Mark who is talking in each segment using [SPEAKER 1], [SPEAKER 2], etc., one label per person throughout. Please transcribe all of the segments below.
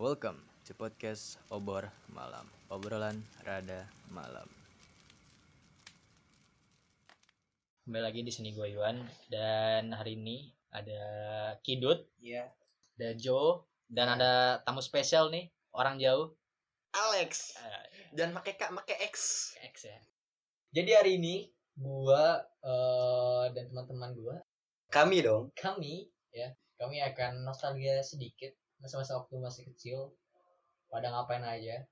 [SPEAKER 1] Welcome to podcast Obor Malam. Obrolan rada malam. Kembali lagi di sini gue Iwan dan hari ini ada Kidut,
[SPEAKER 2] Iya.
[SPEAKER 1] ada Joe dan ada tamu spesial nih, orang jauh.
[SPEAKER 2] Alex.
[SPEAKER 1] Eh,
[SPEAKER 2] Dan pakai K, pakai X.
[SPEAKER 1] X ya. Jadi hari ini gua eh, dan teman-teman gua
[SPEAKER 2] Kami dong.
[SPEAKER 1] kami ya kami akan nostalgia sedikit masa-masa waktu masih kecil pada ngapain aja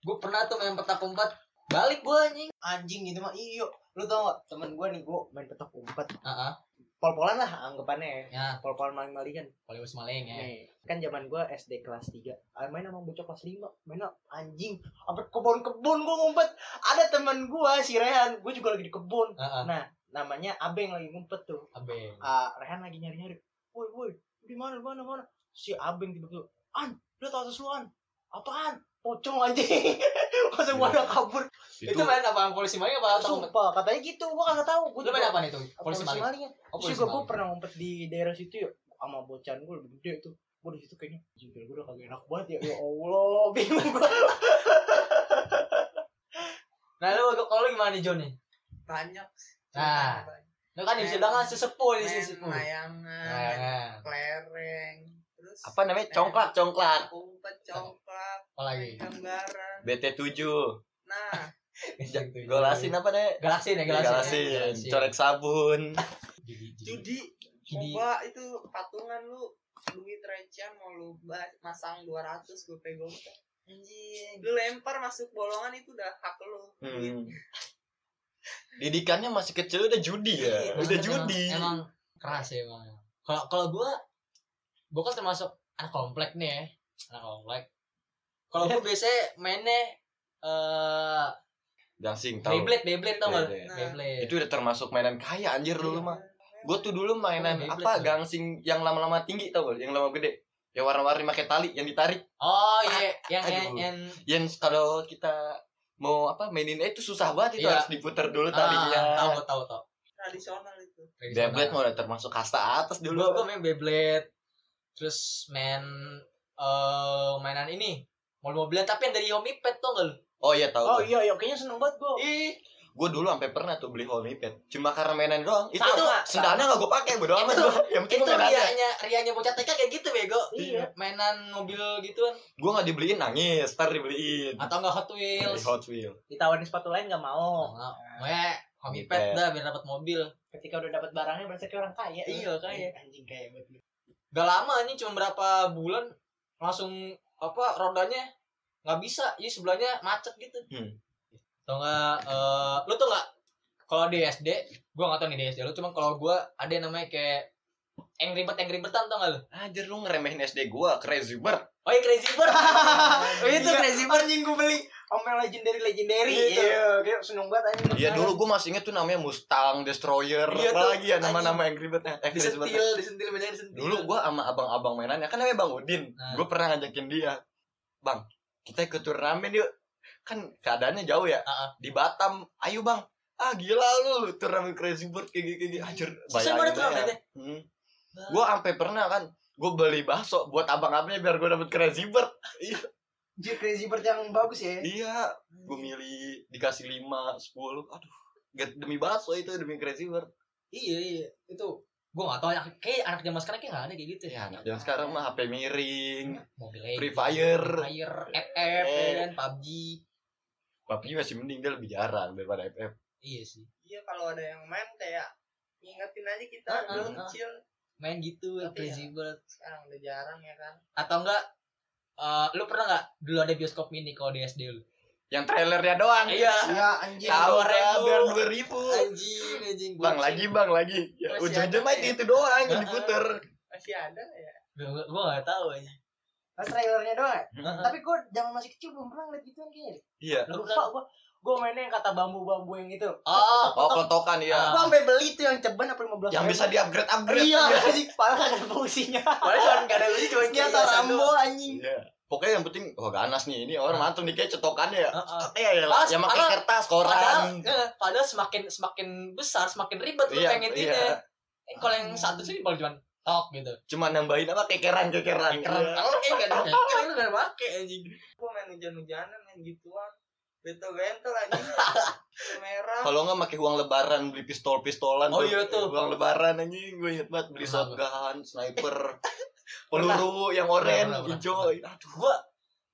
[SPEAKER 1] gue pernah tuh main petak umpet balik gue anjing
[SPEAKER 2] Anjing gitu mah iyo. Lu tau gak temen gue nih gue main petak umpet.
[SPEAKER 1] ah
[SPEAKER 2] Pol-polan lah anggapannya.
[SPEAKER 1] ya
[SPEAKER 2] Pol-polan maling-malingan.
[SPEAKER 1] Hollywood maling ya
[SPEAKER 2] Nih, kan zaman gue SD kelas 3. Ah, main sama bocah kelas 5. Main sama anjing. Sampai kebun-kebun gue ngumpet. Ada temen gue si Rehan. Gue juga lagi di kebun.
[SPEAKER 1] ah
[SPEAKER 2] Nah, namanya Abeng lagi ngumpet tuh.
[SPEAKER 1] abe
[SPEAKER 2] Ah, Rehan lagi nyari-nyari. Woi, woi, di mana, di mana, mana? Si Abeng tiba-tiba, "An, lihat atas lu, An." Apaan? Pocong anjing. Masa gua ada kabur.
[SPEAKER 1] itu, main apa polisi maling apa umpet
[SPEAKER 2] Sumpah, katanya gitu. Gua kagak tahu. Gua
[SPEAKER 1] lu main apa nih tuh polisi maling
[SPEAKER 2] malingnya.
[SPEAKER 1] oh polisi
[SPEAKER 2] juga gua
[SPEAKER 1] maling
[SPEAKER 2] pernah ngumpet di daerah situ ya sama bocan gua lebih gede tuh. Gua di situ kayaknya jingkir gua udah kagak enak banget ya. Ya Allah, bingung gua.
[SPEAKER 1] nah lu kalau lu gimana nih John nih
[SPEAKER 3] banyak
[SPEAKER 1] Nah, lu kan bilang sesepuh nih
[SPEAKER 3] main
[SPEAKER 1] sesepuh
[SPEAKER 3] layangan
[SPEAKER 1] Layangan.
[SPEAKER 3] Terus
[SPEAKER 4] apa namanya? congklak congklak.
[SPEAKER 3] umpet congklak
[SPEAKER 1] apa lagi?
[SPEAKER 3] main gambaran.
[SPEAKER 4] BT7
[SPEAKER 3] nah.
[SPEAKER 4] Golasin apa deh
[SPEAKER 1] galaksi nih galaksi
[SPEAKER 4] galasin corek sabun.
[SPEAKER 3] Judi coba itu patungan lu. Duit recehan mau lu masang 200 gue pegang. Anjing. Lu lempar masuk bolongan itu udah hak lu.
[SPEAKER 4] Hmm. didikannya masih kecil udah judi ya?
[SPEAKER 3] Iya,
[SPEAKER 4] udah
[SPEAKER 1] Emang-
[SPEAKER 4] judi.
[SPEAKER 1] Emang, keras ya emang. Kalau kalau gua gua kan termasuk anak komplek nih ya. Anak komplek. Kalau gua biasanya mainnya eh
[SPEAKER 4] gangsing tahu
[SPEAKER 1] Beyblade, Beyblade tau gak?
[SPEAKER 4] Beyblade.
[SPEAKER 3] Nah.
[SPEAKER 1] Beyblade.
[SPEAKER 4] itu udah termasuk mainan kaya anjir dulu mah gue tuh dulu mainan
[SPEAKER 1] Oh, Beyblade
[SPEAKER 4] apa
[SPEAKER 1] tuh.
[SPEAKER 4] gangsing yang lama-lama tinggi tau gak yang lama gede yang warna-warni pakai tali yang ditarik
[SPEAKER 1] Oh iya, yang yang
[SPEAKER 4] Aduh.
[SPEAKER 1] yang
[SPEAKER 4] yang kalau kita mau apa maininnya itu susah banget itu
[SPEAKER 1] Iya.
[SPEAKER 4] harus diputar dulu talinya
[SPEAKER 1] Ah, tahu tahu tahu.
[SPEAKER 3] tradisional itu
[SPEAKER 4] Beyblade mah udah termasuk kasta atas dulu
[SPEAKER 1] Gua gua main Beyblade. Terus main eh mainan ini. Mobil-mobilan tapi yang dari Homipet tuh gak lu?
[SPEAKER 4] oh iya tahu
[SPEAKER 2] Oh iya, iya kayaknya seneng banget gua.
[SPEAKER 4] Ih, gue dulu sampai pernah tuh beli Homey Pet. Cuma karena mainan doang. Itu
[SPEAKER 2] Sama,
[SPEAKER 4] sendalnya gak gue pakai, bodo amat
[SPEAKER 1] Itu-
[SPEAKER 4] gue. Yang penting
[SPEAKER 1] Itu
[SPEAKER 4] mainannya.
[SPEAKER 1] rianya, rianya bocah TK kayak gitu bego.
[SPEAKER 2] Iya.
[SPEAKER 1] Mainan mobil gituan
[SPEAKER 4] Gue gak dibeliin nangis, ntar dibeliin.
[SPEAKER 1] atau enggak Hot
[SPEAKER 4] Beli
[SPEAKER 1] Wheels.
[SPEAKER 4] Hot Wheels.
[SPEAKER 2] Ditawarin sepatu lain gak mau.
[SPEAKER 1] Gue hobi
[SPEAKER 4] Homipet.
[SPEAKER 1] pet dah biar dapat mobil.
[SPEAKER 2] Ketika udah dapat barangnya berasa kayak orang kaya.
[SPEAKER 1] Iya, kaya.
[SPEAKER 2] Anjing kaya banget.
[SPEAKER 1] Gak lama nih cuma berapa bulan langsung apa rodanya nggak bisa, jadi sebelahnya macet gitu.
[SPEAKER 4] Hmm.
[SPEAKER 1] Tau nggak? eh, lu tuh nggak? Kalau di SD, gua nggak tahu nih di SD lu, cuma kalau gua ada yang namanya kayak Angry Bird, Angry Bird tau nggak lu?
[SPEAKER 4] Anjir lu ngeremehin SD gue, Crazy Bird.
[SPEAKER 1] Oh iya Crazy Bird. oh itu Crazy Bird.
[SPEAKER 2] Anjing gua beli. Omel legendary legendary.
[SPEAKER 4] Iya.
[SPEAKER 2] Iya, kayak seneng banget anjing.
[SPEAKER 4] Iya dulu gue masih inget tuh namanya Mustang, Destroyer,
[SPEAKER 1] Iya
[SPEAKER 4] apa
[SPEAKER 1] tuh,
[SPEAKER 4] lagi ya nama-nama Angry Bird. Eh, Crazy Bird.
[SPEAKER 1] Disentil, disentil banyak disentil.
[SPEAKER 4] Dulu gue sama abang-abang mainannya, kan namanya Bang Udin.
[SPEAKER 1] Nah.
[SPEAKER 4] Gue pernah ngajakin dia. Bang, kita ikut turnamen yuk. Kan keadaannya jauh ya. Di Batam. Ayo bang. Ah gila lu turnamen Crazy Bird kayak gini kayak gini. Anjir,
[SPEAKER 1] Susah banget turnamennya.
[SPEAKER 4] aja. Hmm. Gue sampai pernah kan, gue beli bakso buat abang-abangnya biar gue dapet Crazy Bird.
[SPEAKER 2] Anjir crazy bird yang bagus ya.
[SPEAKER 4] iya, gue milih dikasih 5, 10. Aduh, Gak- demi bakso itu demi Crazy Bird.
[SPEAKER 1] Iya, iya. Itu gua nggak tahu ya kayak anak zaman sekarang kayak nggak ada kayak gitu
[SPEAKER 4] Ya, anak zaman sekarang mah HP miring,
[SPEAKER 1] mobil
[SPEAKER 4] Free Fire.
[SPEAKER 1] Free Fire, FF, ya
[SPEAKER 4] Eh.
[SPEAKER 1] kan, PUBG.
[SPEAKER 4] PUBG masih mending dia lebih jarang daripada FF.
[SPEAKER 1] Iya sih.
[SPEAKER 3] iya kalau ada yang main kayak ngingetin aja kita
[SPEAKER 1] Ah,
[SPEAKER 3] dulu
[SPEAKER 1] ah, ah.
[SPEAKER 3] kecil
[SPEAKER 1] Main gitu, Crazy Bird.
[SPEAKER 3] sekarang udah jarang ya kan
[SPEAKER 1] Atau enggak eh lu pernah nggak dulu ada bioskop mini kalau di SD lu?
[SPEAKER 4] Yang trailernya doang.
[SPEAKER 1] Iya.
[SPEAKER 2] Iya anjing.
[SPEAKER 4] Tahu
[SPEAKER 1] ribu.
[SPEAKER 4] biar dua ribu.
[SPEAKER 1] Anjing, anjing.
[SPEAKER 4] Bang lagi bang lagi. Ya, ujung-ujung mah
[SPEAKER 3] ya?
[SPEAKER 4] itu, itu doang yang diputer.
[SPEAKER 3] masih ada ya
[SPEAKER 1] Gua, gua gak tahu aja.
[SPEAKER 2] Pas trailernya doang. ya?
[SPEAKER 1] Heeh.
[SPEAKER 2] Tapi gua zaman masih kecil belum pernah ngeliat gituan kayaknya.
[SPEAKER 4] Iya.
[SPEAKER 1] Lu
[SPEAKER 2] Lupa gua. Gua mainnya yang kata bambu-bambu yang itu.
[SPEAKER 1] Oh,
[SPEAKER 4] Oh kotokan ya.
[SPEAKER 2] Gua sampai beli tuh yang ceban apa 15
[SPEAKER 4] Yang bisa di-upgrade upgrade.
[SPEAKER 2] Iya, anjing. Padahal kan ada fungsinya.
[SPEAKER 1] padahal cuma gak ada lucu cuma hiasan
[SPEAKER 2] Rambo anjing.
[SPEAKER 4] Iya. Pokoknya yang penting, oh ganas nih, ini orang mantul nih kayak cetokannya ya.
[SPEAKER 1] Heeh.
[SPEAKER 4] Iya, ya,
[SPEAKER 1] Pas,
[SPEAKER 4] yang pakai
[SPEAKER 1] padahal-
[SPEAKER 4] kertas,
[SPEAKER 1] Padahal,
[SPEAKER 4] koran.
[SPEAKER 1] eh, padahal semakin semakin besar, semakin ribet lu
[SPEAKER 4] Iya,
[SPEAKER 1] pengen
[SPEAKER 4] iya.
[SPEAKER 1] ini. Eh, kalau yang satu sih paling cuma tok gitu.
[SPEAKER 4] Cuma nambahin apa kekeran kekeran.
[SPEAKER 1] Keren.
[SPEAKER 4] Iya.
[SPEAKER 1] Kalau kayak gak ada kekeran lu pernah pakai anjing
[SPEAKER 3] Gua main hujan-hujanan main gituan. Bentol-bentol anjing. Merah.
[SPEAKER 4] Kalau nggak pakai uang lebaran beli pistol-pistolan
[SPEAKER 1] Oh iya tuh.
[SPEAKER 4] Uang lebaran anjing gue inget banget beli shotgun, sniper, peluru yang oranye, hijau. Aduh.
[SPEAKER 1] gua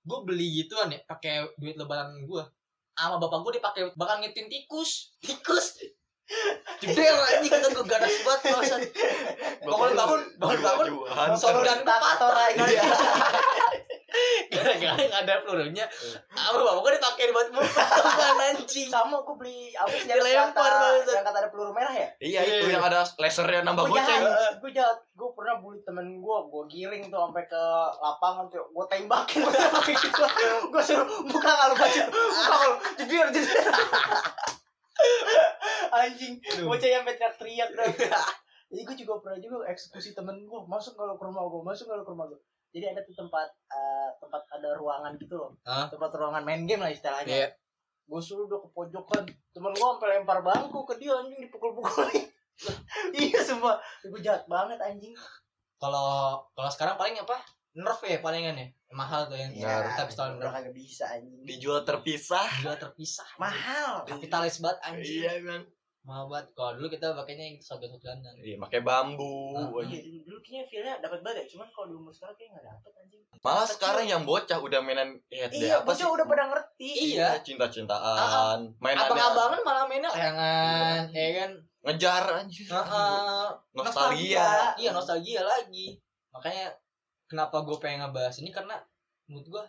[SPEAKER 1] gua beli gituan ya pakai duit lebaran gua. Sama bapak gua dipakai bakal ngitin tikus. Tikus. Lah anjing kata gua ganas banget bahasan bangun bangun bangun. bangun shotgun gua
[SPEAKER 2] Traktor
[SPEAKER 1] Iya. nggak ada pelurunya sama bapak gua dipakai buat mukul anjing
[SPEAKER 2] Sama gue beli apa sih yang
[SPEAKER 1] Dilempar,
[SPEAKER 2] kata yang kata ada peluru merah ya?
[SPEAKER 4] Iya
[SPEAKER 1] Iya,
[SPEAKER 4] itu
[SPEAKER 1] iya.
[SPEAKER 4] yang ada lasernya nambah
[SPEAKER 2] Gue
[SPEAKER 4] goceng.
[SPEAKER 2] jahat, gue jahat. Gue pernah bully temen gue, gue giring tuh sampai ke lapangan tuh, gue tembakin. Gue suruh buka kalau baju, buka kalau jeder jeder. Anjing, bocah yang teriak-teriak. Jadi gue juga pernah juga eksekusi temen gue, masuk kalau ke rumah gue, masuk kalau ke rumah gue. Jadi ada tuh tempat eh, tempat ada ruangan gitu loh,
[SPEAKER 1] Hah?
[SPEAKER 2] tempat ruangan main game lah istilahnya.
[SPEAKER 1] Iya.
[SPEAKER 2] Gue suruh udah ke pojokan, temen gue sampai lempar bangku ke dia anjing dipukul-pukulin. iya semua, gue jahat banget anjing.
[SPEAKER 1] kalau kalau sekarang paling apa nerf ya palingan ya mahal tuh yang
[SPEAKER 4] Ya,
[SPEAKER 1] kita pistol
[SPEAKER 2] udah
[SPEAKER 1] nerf
[SPEAKER 2] kagak bisa anjing.
[SPEAKER 4] Dijual terpisah.
[SPEAKER 1] juga terpisah
[SPEAKER 2] Mahal.
[SPEAKER 1] kapitalis banget anjing
[SPEAKER 4] Iya kan.
[SPEAKER 1] Mahal banget kalau dulu kita pakainya yang shotgun shotgunan
[SPEAKER 4] Iya, pakai bambu.
[SPEAKER 1] Ah,
[SPEAKER 2] Iya, dulu, kayaknya feelnya dapat banget ya, cuman kalau di umur sekarang kayaknya nggak dapet anjing.
[SPEAKER 4] Malah sekarang yang bocah udah mainan head
[SPEAKER 2] Iya,
[SPEAKER 4] apa
[SPEAKER 2] bocah udah pada ngerti.
[SPEAKER 1] Iya.
[SPEAKER 4] cinta-cintaan. Mainannya
[SPEAKER 1] abang-abangan malah mainnya layangan ya kan
[SPEAKER 4] ngejar anjir.
[SPEAKER 1] Heeh.
[SPEAKER 4] Nostalgia.
[SPEAKER 1] iya nostalgia lagi makanya kenapa gue pengen ngebahas ini karena menurut gue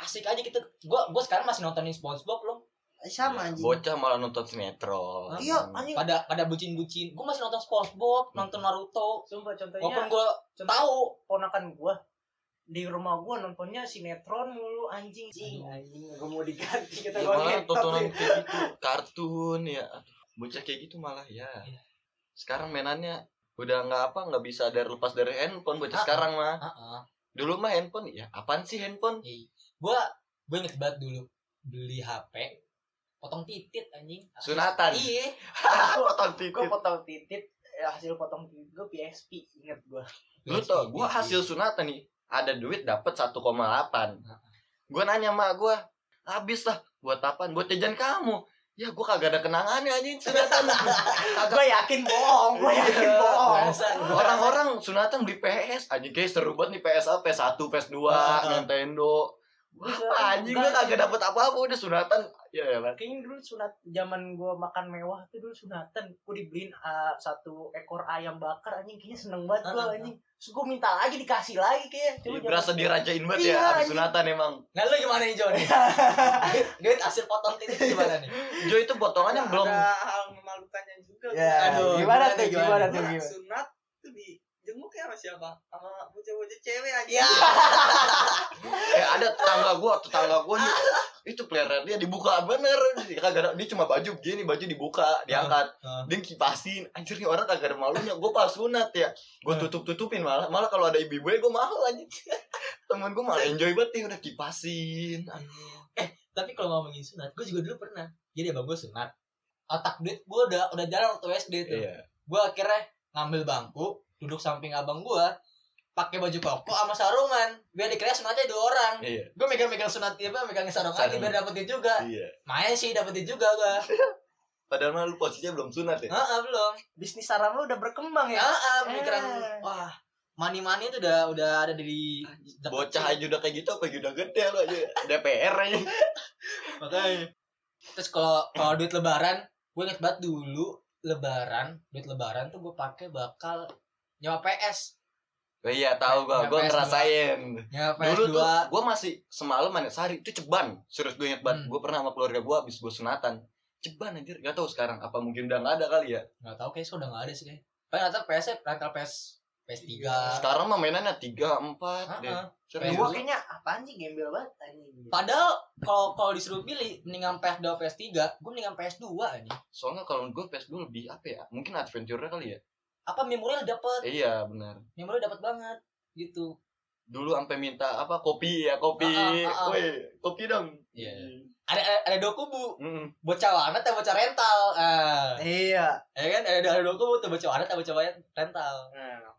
[SPEAKER 1] asik aja kita gue gue sekarang masih nontonin SpongeBob loh
[SPEAKER 2] Sama anjing.
[SPEAKER 4] Bocah malah nonton sinetron.
[SPEAKER 2] Iya, anjing.
[SPEAKER 1] pada pada bucin-bucin gue masih nonton SpongeBob nonton Naruto
[SPEAKER 2] Sumpah contohnya,
[SPEAKER 1] walaupun gue
[SPEAKER 2] contoh
[SPEAKER 1] tahu
[SPEAKER 2] ponakan gua di rumah gua nontonnya sinetron mulu anjing. Anjing, anjing gua mau diganti kata
[SPEAKER 4] Ya,
[SPEAKER 2] gua
[SPEAKER 4] malah tontonan
[SPEAKER 2] ya.
[SPEAKER 4] kayak gitu, kartun ya. Bocah kayak gitu malah ya.
[SPEAKER 1] Iya.
[SPEAKER 4] Sekarang mainannya udah nggak apa nggak bisa dari lepas dari handphone bocah
[SPEAKER 1] Ah,
[SPEAKER 4] sekarang mah.
[SPEAKER 1] Heeh.
[SPEAKER 4] Dulu mah handphone ya apaan sih handphone?
[SPEAKER 1] gue gue inget banget dulu beli HP potong titit anjing
[SPEAKER 4] Sunatan.
[SPEAKER 1] iya
[SPEAKER 4] Potong
[SPEAKER 2] Gua
[SPEAKER 4] titik.
[SPEAKER 2] potong titit eh, hasil potong titit gua PSP inget gua.
[SPEAKER 4] Lu tau, gua hasil sunatan nih, ada duit dapat 1,8. Gua nanya mak gua, habis lah buat apaan? Buat jajan kamu. Ya gua kagak ada kenangannya anjing sunatan. kagak
[SPEAKER 2] Gua yakin bohong, gua yakin
[SPEAKER 4] Iya,
[SPEAKER 2] bohong.
[SPEAKER 1] Biasa.
[SPEAKER 4] Orang-orang sunatan beli PS, anjing kayak seru banget nih PS apa? PS1, PS2,
[SPEAKER 1] Ah, ah.
[SPEAKER 4] Nintendo. Wah, anjing
[SPEAKER 2] enggak.
[SPEAKER 4] kagak dapet apa-apa udah sunatan. Ya ya, Bang.
[SPEAKER 2] Kayaknya dulu sunat zaman gua makan mewah tuh dulu sunatan gua dibeliin uh, satu ekor ayam bakar anjing kayaknya seneng banget gua anjing. Terus gua minta lagi dikasih lagi kayak.
[SPEAKER 4] Ih, berasa dirajain banget
[SPEAKER 2] Iya,
[SPEAKER 4] ya abis
[SPEAKER 2] anjing.
[SPEAKER 4] sunatan emang.
[SPEAKER 1] nah lu gimana nih John duit, duit hasil potong titit gimana nih
[SPEAKER 4] Jo itu potongannya belum
[SPEAKER 3] ada hal memalukannya juga
[SPEAKER 2] Ya,
[SPEAKER 1] Aduh,
[SPEAKER 2] gimana
[SPEAKER 1] gimana
[SPEAKER 2] tuh?
[SPEAKER 1] gimana?
[SPEAKER 2] Gimana tuh?
[SPEAKER 3] Gua
[SPEAKER 2] Gimana?
[SPEAKER 3] sunat tuh di jenguk ya sama siapa? Sama bocah-bocah cewek aja.
[SPEAKER 1] Ya.
[SPEAKER 4] Eh ada tetangga gua, tetangga gua nih. Itu pelihara dia dibuka bener. Kagak ada dia cuma baju begini baju dibuka diangkat.
[SPEAKER 1] Ah.
[SPEAKER 4] dia kipasin anjir nih orang kagak ada malunya. Gua pas sunat ya. Gua
[SPEAKER 1] Ah.
[SPEAKER 4] tutup tutupin malah. Malah kalau ada ibu ibu gua malu anjir temen gua malah enjoy banget nih udah kipasin.
[SPEAKER 1] Eh tapi kalau ngomongin sunat gue juga dulu pernah. Jadi abang gue sunat. Otak duit gue udah udah jalan waktu SD tuh.
[SPEAKER 4] Iya.
[SPEAKER 1] Gue akhirnya ngambil bangku duduk samping abang gue pakai baju koko sama sarungan biar dikira sunatnya dua orang.
[SPEAKER 4] Iya.
[SPEAKER 1] Gue megang-megang sunat dia apa megangin sarung lagi
[SPEAKER 4] Sarung.
[SPEAKER 1] biar dapetin juga.
[SPEAKER 4] Iya.
[SPEAKER 1] Main sih dapetin juga gue
[SPEAKER 4] padahal mah lu posisinya belum sunat ya?
[SPEAKER 1] Heeh, belum.
[SPEAKER 2] Bisnis saram lu udah berkembang ya?
[SPEAKER 1] Heeh, pemikiran
[SPEAKER 2] Eh.
[SPEAKER 1] wah mani mani itu udah udah ada di
[SPEAKER 4] bocah aja udah kayak gitu apa udah gede lo aja? DPR aja.
[SPEAKER 1] Makanya. Terus kalau kalau duit lebaran gue inget banget dulu lebaran duit lebaran tuh gue pakai bakal nyawa PS
[SPEAKER 4] oh, iya tahu gua.
[SPEAKER 1] Ya,
[SPEAKER 4] gua
[SPEAKER 1] PS2.
[SPEAKER 4] ngerasain.
[SPEAKER 1] PS
[SPEAKER 4] dulu
[SPEAKER 1] 2
[SPEAKER 4] tuh gua masih semalam mana sehari. Itu ceban. Serius gue inget banget.
[SPEAKER 1] Hmm.
[SPEAKER 4] gua pernah sama keluarga gua habis gua sunatan. Ceban anjir. Gak tahu sekarang apa mungkin udah nggak ada kali ya.
[SPEAKER 1] Nggak tahu kayak udah nggak ada sih kayak paling ada PS -nya, rental PS PS 3
[SPEAKER 4] sekarang mah mainannya tiga empat deh. Serius?
[SPEAKER 2] Gua kayaknya apaan sih? Gembel banget anjing.
[SPEAKER 1] padahal kalau kalau disuruh pilih mendingan PS 2 PS 3 gue mendingan PS 2 aja
[SPEAKER 4] soalnya kalau gue PS2 lebih apa ya? Mungkin adventure kali ya
[SPEAKER 1] apa memori dapet?
[SPEAKER 4] Eh, iya benar.
[SPEAKER 1] Memori dapet banget gitu.
[SPEAKER 4] Dulu sampai minta apa kopi ya kopi.
[SPEAKER 1] Ah, ah, ah, ah.
[SPEAKER 4] woi kopi dong.
[SPEAKER 1] Iya. ada ada, ada dua kubu.
[SPEAKER 4] Mm.
[SPEAKER 1] bocah warnet atau bocah rental. Ah.
[SPEAKER 2] Iya.
[SPEAKER 1] ya kan ada ada dua kubu tuh bocah warnet atau bocah rental.
[SPEAKER 2] Nah,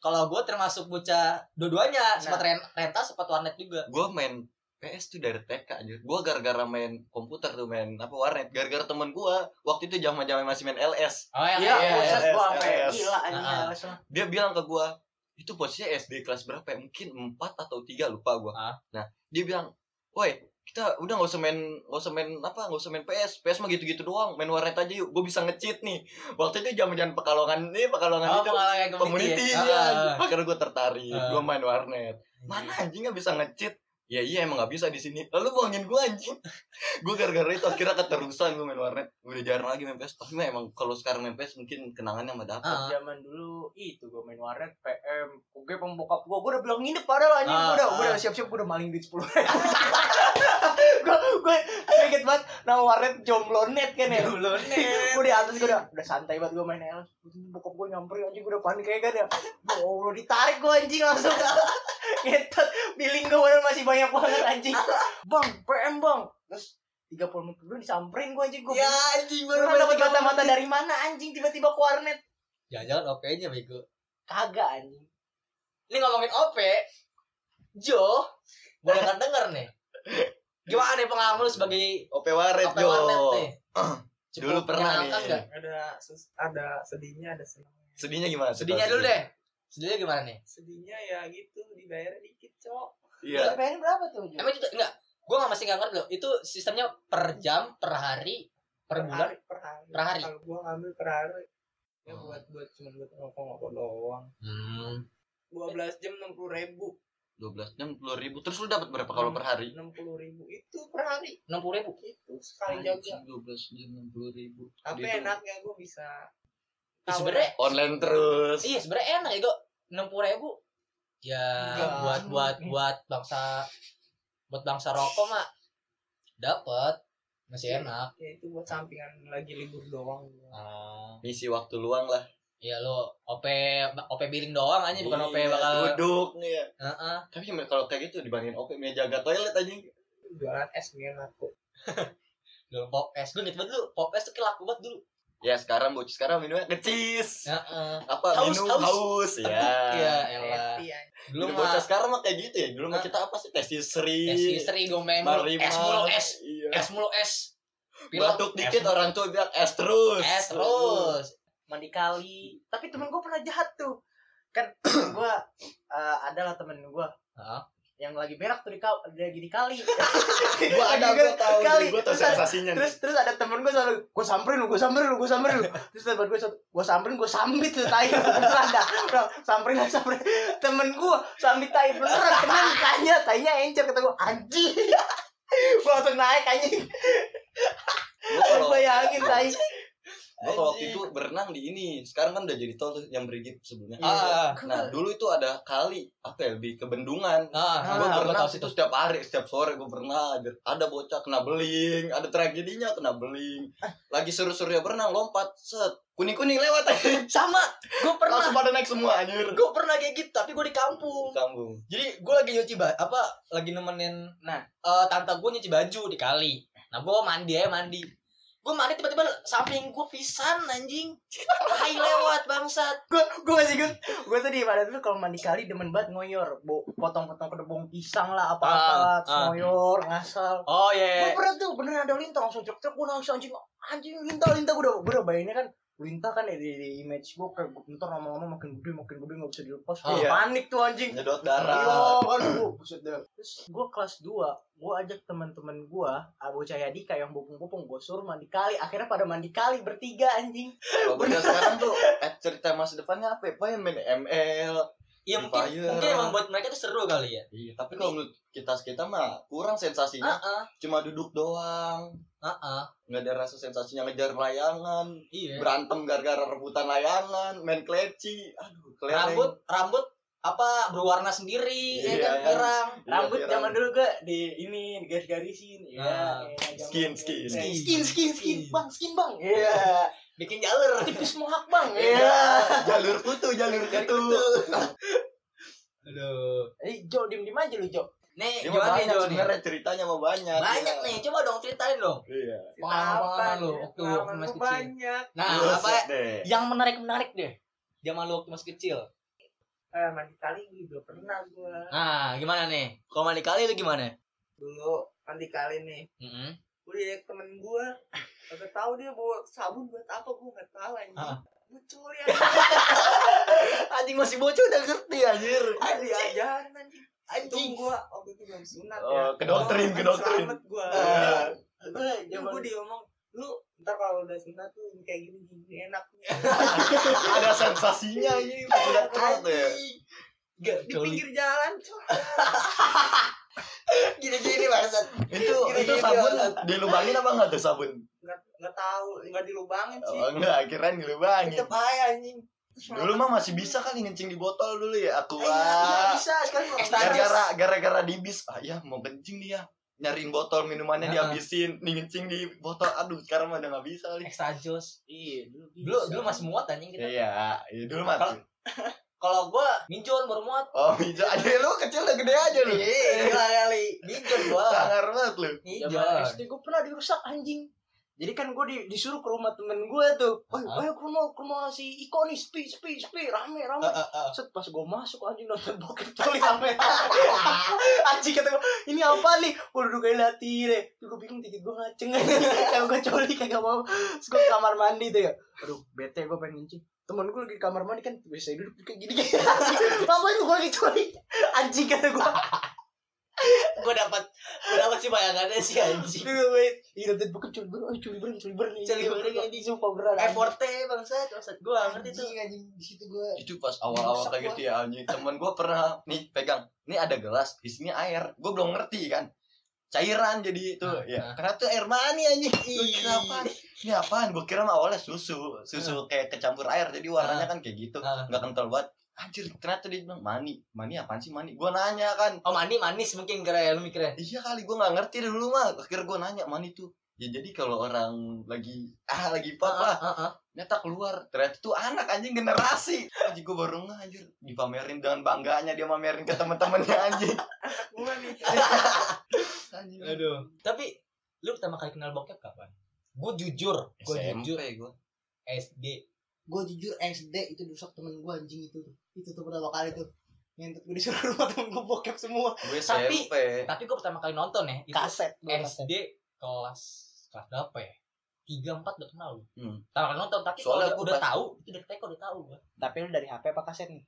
[SPEAKER 1] kalau gue termasuk bocah dua-duanya sempat
[SPEAKER 2] Nah.
[SPEAKER 1] ren- rental sempat warnet juga.
[SPEAKER 4] Gue main PS tuh dari TK aja gue gara-gara main komputer tuh main apa warnet. Gara-gara temen gue waktu itu zaman zaman masih main LS
[SPEAKER 1] oh
[SPEAKER 2] Iya,
[SPEAKER 1] iya,
[SPEAKER 4] iya,
[SPEAKER 2] gua sampai gila. LS
[SPEAKER 4] dia bilang ke gue itu posisinya SD kelas berapa ya? Mungkin 4 atau tiga lupa gue
[SPEAKER 1] Ah.
[SPEAKER 4] nah dia bilang woi kita udah nggak usah main nggak usah main apa nggak usah main PS PS mah gitu-gitu doang. Main warnet aja yuk. Gue bisa nge-cheat nih. Waktu itu zaman zaman pekalongan nih pekalongan
[SPEAKER 1] oh
[SPEAKER 4] itu
[SPEAKER 1] pengalaman
[SPEAKER 4] community
[SPEAKER 1] ya.
[SPEAKER 4] ya
[SPEAKER 1] Ah.
[SPEAKER 4] makanya gue tertarik.
[SPEAKER 1] Ah.
[SPEAKER 4] gue main warnet. Mana anjing. nggak bisa nge-cheat ya iya emang nggak bisa di sini. Lalu bohongin gue anjing. Gue gara-gara itu akhirnya keterusan gue main warnet. Udah jarang lagi main PS. Tapi emang kalau sekarang main PS mungkin kenangannya mah dapet.
[SPEAKER 1] Ah.
[SPEAKER 2] zaman dulu itu gue main warnet PM oke pembokap gue gue udah bilang nginep padahal anjing.
[SPEAKER 1] Ah,
[SPEAKER 2] gue udah
[SPEAKER 1] ah.
[SPEAKER 2] gue udah siap-siap gue udah maling duit sepuluh gue gue inget banget nama warnet jomblonet kan ya?
[SPEAKER 1] Jomblonet.
[SPEAKER 2] gue di atas gue udah udah santai banget gue main LS bokap gue nyamperin anjing gue udah panik kayak kan ya Allah ditarik gue anjing langsung. Ngetot billing gue masih banyak banget anjing. Bang PM bang. Terus 30 menit dulu disamperin gue anjing gue
[SPEAKER 1] ya anjing
[SPEAKER 2] Gue dapat mata-mata dari mana anjing tiba-tiba ke warnet?
[SPEAKER 1] Jangan-jangan OP-nya bego.
[SPEAKER 2] Kagak anjing.
[SPEAKER 1] Ini ngomongin OP Jo boleh kan denger nih? Gimana nih pengalaman lu sebagai
[SPEAKER 4] OP warnet
[SPEAKER 1] OP
[SPEAKER 4] Jo
[SPEAKER 1] warnet nih?
[SPEAKER 4] Dulu pernah nih.
[SPEAKER 3] ada sedihnya ada senangnya.
[SPEAKER 4] Sedihnya gimana?
[SPEAKER 1] Sedihnya dulu deh. Sedihnya gimana nih?
[SPEAKER 3] Sedihnya ya gitu dibayar dikit cok
[SPEAKER 4] iya.
[SPEAKER 2] PPN berapa tuh
[SPEAKER 1] emang itu enggak. Gue nggak masih nggak ngerti loh. Itu sistemnya per jam per hari per bulan?
[SPEAKER 3] hari per hari.
[SPEAKER 1] Per hari?
[SPEAKER 3] kalau gua ngambil per hari ya
[SPEAKER 1] Oh.
[SPEAKER 3] buat buat cuma buat ngokok doang.
[SPEAKER 1] Hmm.
[SPEAKER 3] 12 jam enam puluh ribu.
[SPEAKER 4] 12 jam 10 ribu. Terus lu dapat berapa kalau per hari?
[SPEAKER 3] enam puluh ribu. Itu per hari.
[SPEAKER 1] Enam puluh ribu?
[SPEAKER 3] Itu sekali jaga
[SPEAKER 4] 12 jam 60 ribu.
[SPEAKER 3] Tapi
[SPEAKER 4] Dihitung.
[SPEAKER 3] enaknya gua bisa
[SPEAKER 1] Ya, sebenarnya
[SPEAKER 4] online terus.
[SPEAKER 1] Iya sebenarnya enak ya gue enam puluh ribu ya
[SPEAKER 3] Enggak.
[SPEAKER 1] buat buat buat bangsa buat bangsa rokok mah dapat masih enak.
[SPEAKER 3] Ya itu buat sampingan lagi libur doang.
[SPEAKER 1] Oh
[SPEAKER 4] ngisi waktu luang lah.
[SPEAKER 1] Iya lo op op billing doang aja bukan op
[SPEAKER 4] Iya,
[SPEAKER 1] bakal
[SPEAKER 4] duduk nih ya
[SPEAKER 1] Heeh.
[SPEAKER 4] tapi kalau kayak gitu dibandingin OP meja jaga toilet aja.
[SPEAKER 3] Jualan es nih aku
[SPEAKER 1] dulu pop es. Gue banget dulu pop es tuh kayak laku banget dulu
[SPEAKER 4] ya sekarang bocah sekarang minumnya ngecis.
[SPEAKER 1] Heeh.
[SPEAKER 4] apa
[SPEAKER 1] Haus,
[SPEAKER 4] minum
[SPEAKER 1] haus.
[SPEAKER 4] haus, ya
[SPEAKER 1] iya. Elah.
[SPEAKER 3] Ya
[SPEAKER 1] dulu mah
[SPEAKER 4] bocah sekarang mah kayak gitu ya. Dulu mah kita apa sih? Tes seri
[SPEAKER 1] es istri main mulu es mulu es.
[SPEAKER 4] Iya.
[SPEAKER 1] es mulu es. Pilek,
[SPEAKER 4] batuk
[SPEAKER 1] es
[SPEAKER 4] dikit
[SPEAKER 1] mulu.
[SPEAKER 4] orang tua bilang es terus.
[SPEAKER 1] Es terus.
[SPEAKER 2] Mandi kali. Tapi temen gue pernah jahat tuh. Kan gue uh, adalah temen gue
[SPEAKER 1] Heeh.
[SPEAKER 2] Yang lagi berak tuh di lagi di kali.
[SPEAKER 4] Gua ada gua tahu
[SPEAKER 2] kali.
[SPEAKER 4] gua tahu
[SPEAKER 2] ada-
[SPEAKER 4] sensasinya
[SPEAKER 2] terus terus ada temen gue selalu gue samperin lu gue samperin lu gue samperin lu. Terus temen gue gue samperin gue sambit tuh tai. Beneran dah samperin samperin. Temen gue sambit tai beneran kena tanya tainya encer kata gue anjing. Gue langsung naik anjing.
[SPEAKER 4] Gua
[SPEAKER 2] bayangin tai
[SPEAKER 4] gua kalau waktu itu berenang di ini. Sekarang kan udah jadi tol tuh yang berigit sebelumnya.
[SPEAKER 1] Ah
[SPEAKER 4] nah dulu itu ada kali apa ya lebih ke bendungan
[SPEAKER 1] ah
[SPEAKER 2] Ah,
[SPEAKER 4] gue
[SPEAKER 1] gua
[SPEAKER 4] berenang
[SPEAKER 1] situ
[SPEAKER 4] setiap hari setiap sore gue berenang ada bocah kena beling ada tragedinya kena beling. Lagi seru-serunya berenang lompat set. Kuning kuning lewat. Aja
[SPEAKER 1] sama. Gue pernah.
[SPEAKER 4] Langsung pada naik semua anjir.
[SPEAKER 1] Gue pernah kayak gitu tapi gue di kampung.
[SPEAKER 4] Kampung.
[SPEAKER 1] Jadi gue lagi nyuci ba apa lagi nemenin
[SPEAKER 2] Nah.
[SPEAKER 1] eh, tante gue nyuci baju di kali. Nah gue mandi aja mandi gue mandi tiba-tiba samping gue pisan anjing. Hai lewat bangsat.
[SPEAKER 2] Gue gue masih gue gue tuh di mana tuh kalau mandi kali demen banget ngoyor. Bo, potong-potong kedebong pisang lah apa apa
[SPEAKER 1] Ah,
[SPEAKER 2] terus
[SPEAKER 1] ah.
[SPEAKER 2] ngoyor ngasal.
[SPEAKER 1] Oh
[SPEAKER 2] gue
[SPEAKER 1] iya
[SPEAKER 2] pernah tuh bener ada lintah langsung cek cek gue nangis anjing anjing lintah lintah gue udah gue udah bayanginnya kan lintah kan di, di, di image gue kayak ntar lama-lama makin gede makin gede nggak bisa dilepas
[SPEAKER 1] Ah.
[SPEAKER 2] Gua
[SPEAKER 4] Iya.
[SPEAKER 2] panik tuh anjing
[SPEAKER 4] nyedot
[SPEAKER 2] Iya,
[SPEAKER 4] darah
[SPEAKER 2] kan gue buset. Terus gue kelas 2, gue ajak teman-teman gue, Abu Cahyadika yang bopong-bopong, gue suruh mandi kali. Akhirnya pada mandi kali bertiga anjing.
[SPEAKER 4] kalau bocah sekarang tuh eh, cerita masa depannya apa ya Pak, yang main ML
[SPEAKER 1] iya mungkin mungkin emang buat mereka tuh seru kali ya
[SPEAKER 4] iya tapi kalau menurut kita kita mah kurang sensasinya
[SPEAKER 1] ah ah
[SPEAKER 4] cuma duduk doang
[SPEAKER 1] ah ah
[SPEAKER 4] nggak ada rasa sensasinya ngejar layangan
[SPEAKER 1] iya
[SPEAKER 4] berantem gara-gara rebutan layangan main kleci aduh kelereng
[SPEAKER 1] rambut rambut apa berwarna sendiri
[SPEAKER 4] Iya,
[SPEAKER 1] ya kan
[SPEAKER 4] kan. Iya,
[SPEAKER 2] Rambut
[SPEAKER 4] pirang.
[SPEAKER 2] zaman dulu gue di ini digaris-garisin. Iya.
[SPEAKER 1] Ah.
[SPEAKER 2] iya,
[SPEAKER 4] Skin, skin.
[SPEAKER 2] skin, skin, skin,
[SPEAKER 1] Skin.
[SPEAKER 2] bang, skin bang. Iya.
[SPEAKER 1] bikin jalur
[SPEAKER 2] Tipis mohak bang.
[SPEAKER 4] Iya.
[SPEAKER 2] Iya.
[SPEAKER 4] jalur kutu jalur kutu
[SPEAKER 1] aduh
[SPEAKER 2] Eh, Jo, diem diem aja lu Jo.
[SPEAKER 1] Nih gimana nih
[SPEAKER 4] banyak
[SPEAKER 1] Jo nih
[SPEAKER 4] sebenarnya ceritanya mau banyak
[SPEAKER 1] banyak
[SPEAKER 4] Iya.
[SPEAKER 1] nih coba dong ceritain dong
[SPEAKER 4] iya
[SPEAKER 1] Pengalaman-pengalaman lu
[SPEAKER 3] ya?
[SPEAKER 1] waktu
[SPEAKER 3] Pengalaman
[SPEAKER 1] masih kecil.
[SPEAKER 3] banyak
[SPEAKER 1] nah
[SPEAKER 4] Buset
[SPEAKER 1] apa
[SPEAKER 4] deh.
[SPEAKER 1] yang menarik menarik deh zaman lu waktu masih kecil
[SPEAKER 3] eh mandi kali juga pernah gua
[SPEAKER 1] Nah, gimana nih? Kalau mandi kali lu gimana?
[SPEAKER 3] dulu mandi kali nih
[SPEAKER 1] Heeh.
[SPEAKER 3] udah ya temen gua kagak tahu dia bawa sabun buat apa gua nggak tahu anjing
[SPEAKER 1] Ah.
[SPEAKER 3] Bucol ya
[SPEAKER 4] Anjing masih bocah udah ngerti anjir.
[SPEAKER 3] diajarin anjing Untung gua waktu itu belum sunat
[SPEAKER 4] Oh,
[SPEAKER 3] ya.
[SPEAKER 4] kedoktrin,
[SPEAKER 3] Gua
[SPEAKER 4] kedoktrin.
[SPEAKER 3] selamat gua.
[SPEAKER 2] Eh,
[SPEAKER 3] Gua
[SPEAKER 2] zaman-
[SPEAKER 3] gua diomong lu ntar kalau udah sunat tuh kayak gini gini enak.
[SPEAKER 4] Ada sensasinya anjing pas udah trot ya.
[SPEAKER 1] Enggak,
[SPEAKER 3] Di pinggir jalan.
[SPEAKER 2] Gini-gini maksud.
[SPEAKER 4] Itu
[SPEAKER 2] Gini,
[SPEAKER 4] itu sabun
[SPEAKER 2] Bang.
[SPEAKER 4] dilubangin apa enggak tuh sabun?
[SPEAKER 3] Nggak nggak tahu, nggak dilubangin sih.
[SPEAKER 4] Oh enggak, kirain dilubangin.
[SPEAKER 2] Tetep aja anjing.
[SPEAKER 4] Dulu mah masih bisa kali ngencing di botol dulu ya. Aku
[SPEAKER 2] Eh, iya, bisa sekarang
[SPEAKER 4] gara-gara gara-gara di bis. Ah ya mau kencing nih ya. Nyariin botol minumannya
[SPEAKER 1] Heeh.
[SPEAKER 4] dihabisin, nih ngencing di botol. Aduh, sekarang mah udah nggak bisa kali.
[SPEAKER 1] extra jos.
[SPEAKER 2] Iya, dulu
[SPEAKER 1] Dulu dulu masih muat anjing kita.
[SPEAKER 4] Iya, iya dulu mah.
[SPEAKER 1] Kalau- gua minjon baru muat.
[SPEAKER 4] Oh, bisa aja lu kecil udah gede aja lu.
[SPEAKER 2] Iya, kali.
[SPEAKER 1] Minjon gua.
[SPEAKER 4] Sangar banget lu.
[SPEAKER 1] Minjon.
[SPEAKER 2] Zaman SD gue pernah dirusak anjing. Jadi kan gue di, disuruh ke rumah temen gue tuh. Oh,
[SPEAKER 1] Ah.
[SPEAKER 2] ayo ke rumah, ke rumah si Iko nih, spi, spi, spi, rame, rame.
[SPEAKER 1] Eh, eh, eh.
[SPEAKER 2] Set pas gue masuk anjing nonton bokep coli rame. anjing kata gue, ini apa nih? Gue duduk kayak latih deh. Tuh gue bingung titik gue ngaceng. Kayak gue coli kagak mau. Terus gue ke kamar mandi tuh ya. Aduh, bete gue pengen ngencing. Temen gue lagi di kamar mandi kan biasa duduk kayak gini kayak Ngapain gue lagi coli? Anjing kata gue.
[SPEAKER 1] Gua dapat gua dapat sih bayangannya sih anjing.
[SPEAKER 2] Iya, nonton bokep coli bener. Oh, coli bener, coli bener.
[SPEAKER 1] Coli bener,
[SPEAKER 2] anjing. Sumpah beneran. anjing.
[SPEAKER 1] Effortnya bangsat, gua ngerti tuh.
[SPEAKER 2] Anjing, anjing di situ gue.
[SPEAKER 4] Itu pas awal-awal kayak gitu ya anjing. Temen gua pernah nih pegang. Ini ada gelas, isinya air. Gua belum ngerti kan. Cairan jadi itu
[SPEAKER 1] Ah,
[SPEAKER 4] ya.
[SPEAKER 1] ah.
[SPEAKER 4] Ternyata air mani anjing. Gua apaan? Ini apaan? Gua kira mah awalnya susu. Susu kayak kecampur air. Jadi warnanya kan kayak gitu.
[SPEAKER 1] Ah.
[SPEAKER 4] Nggak kental banget. Anjir, ternyata dia bilang mani. Mani apaan sih mani? Gua nanya kan.
[SPEAKER 1] Oh mani manis mungkin kira ya lu mikirnya.
[SPEAKER 4] Iya kali gua nggak ngerti dulu mah. Akhirnya gua nanya mani tuh. Ya jadi kalau orang lagi ah lagi pop lah,
[SPEAKER 1] Ah, ah, ah.
[SPEAKER 4] ternyata keluar. Ternyata tuh anak anjing generasi. Anjing gua baru nggak anjir. Dipamerin dengan bangganya dia mamerin ke teman-temannya anjing.
[SPEAKER 3] Gua nih.
[SPEAKER 4] anjing.
[SPEAKER 1] Aduh. Tapi lu pertama kali kenal bokep kapan? Gue jujur, gue jujur
[SPEAKER 4] gua.
[SPEAKER 1] SD.
[SPEAKER 2] Gue jujur SD itu rusak temen gue anjing itu tuh itu tuh pertama kali tuh ngentot gue disuruh rumah temen gue bokep semua
[SPEAKER 4] Gue
[SPEAKER 1] Tapi-
[SPEAKER 4] SMP.
[SPEAKER 1] Tapi gue pertama kali nonton ya, itu
[SPEAKER 2] kaset.
[SPEAKER 1] SD kelas kelas berapa ya? Tiga empat udah kenal lu.
[SPEAKER 4] Hmm.
[SPEAKER 1] Pertama kali nonton, tapi kalau udah,
[SPEAKER 4] gua
[SPEAKER 1] udah
[SPEAKER 4] pas-
[SPEAKER 1] tahu, itu dari TK udah tahu gua.
[SPEAKER 2] tapi lu dari HP apa kaset nih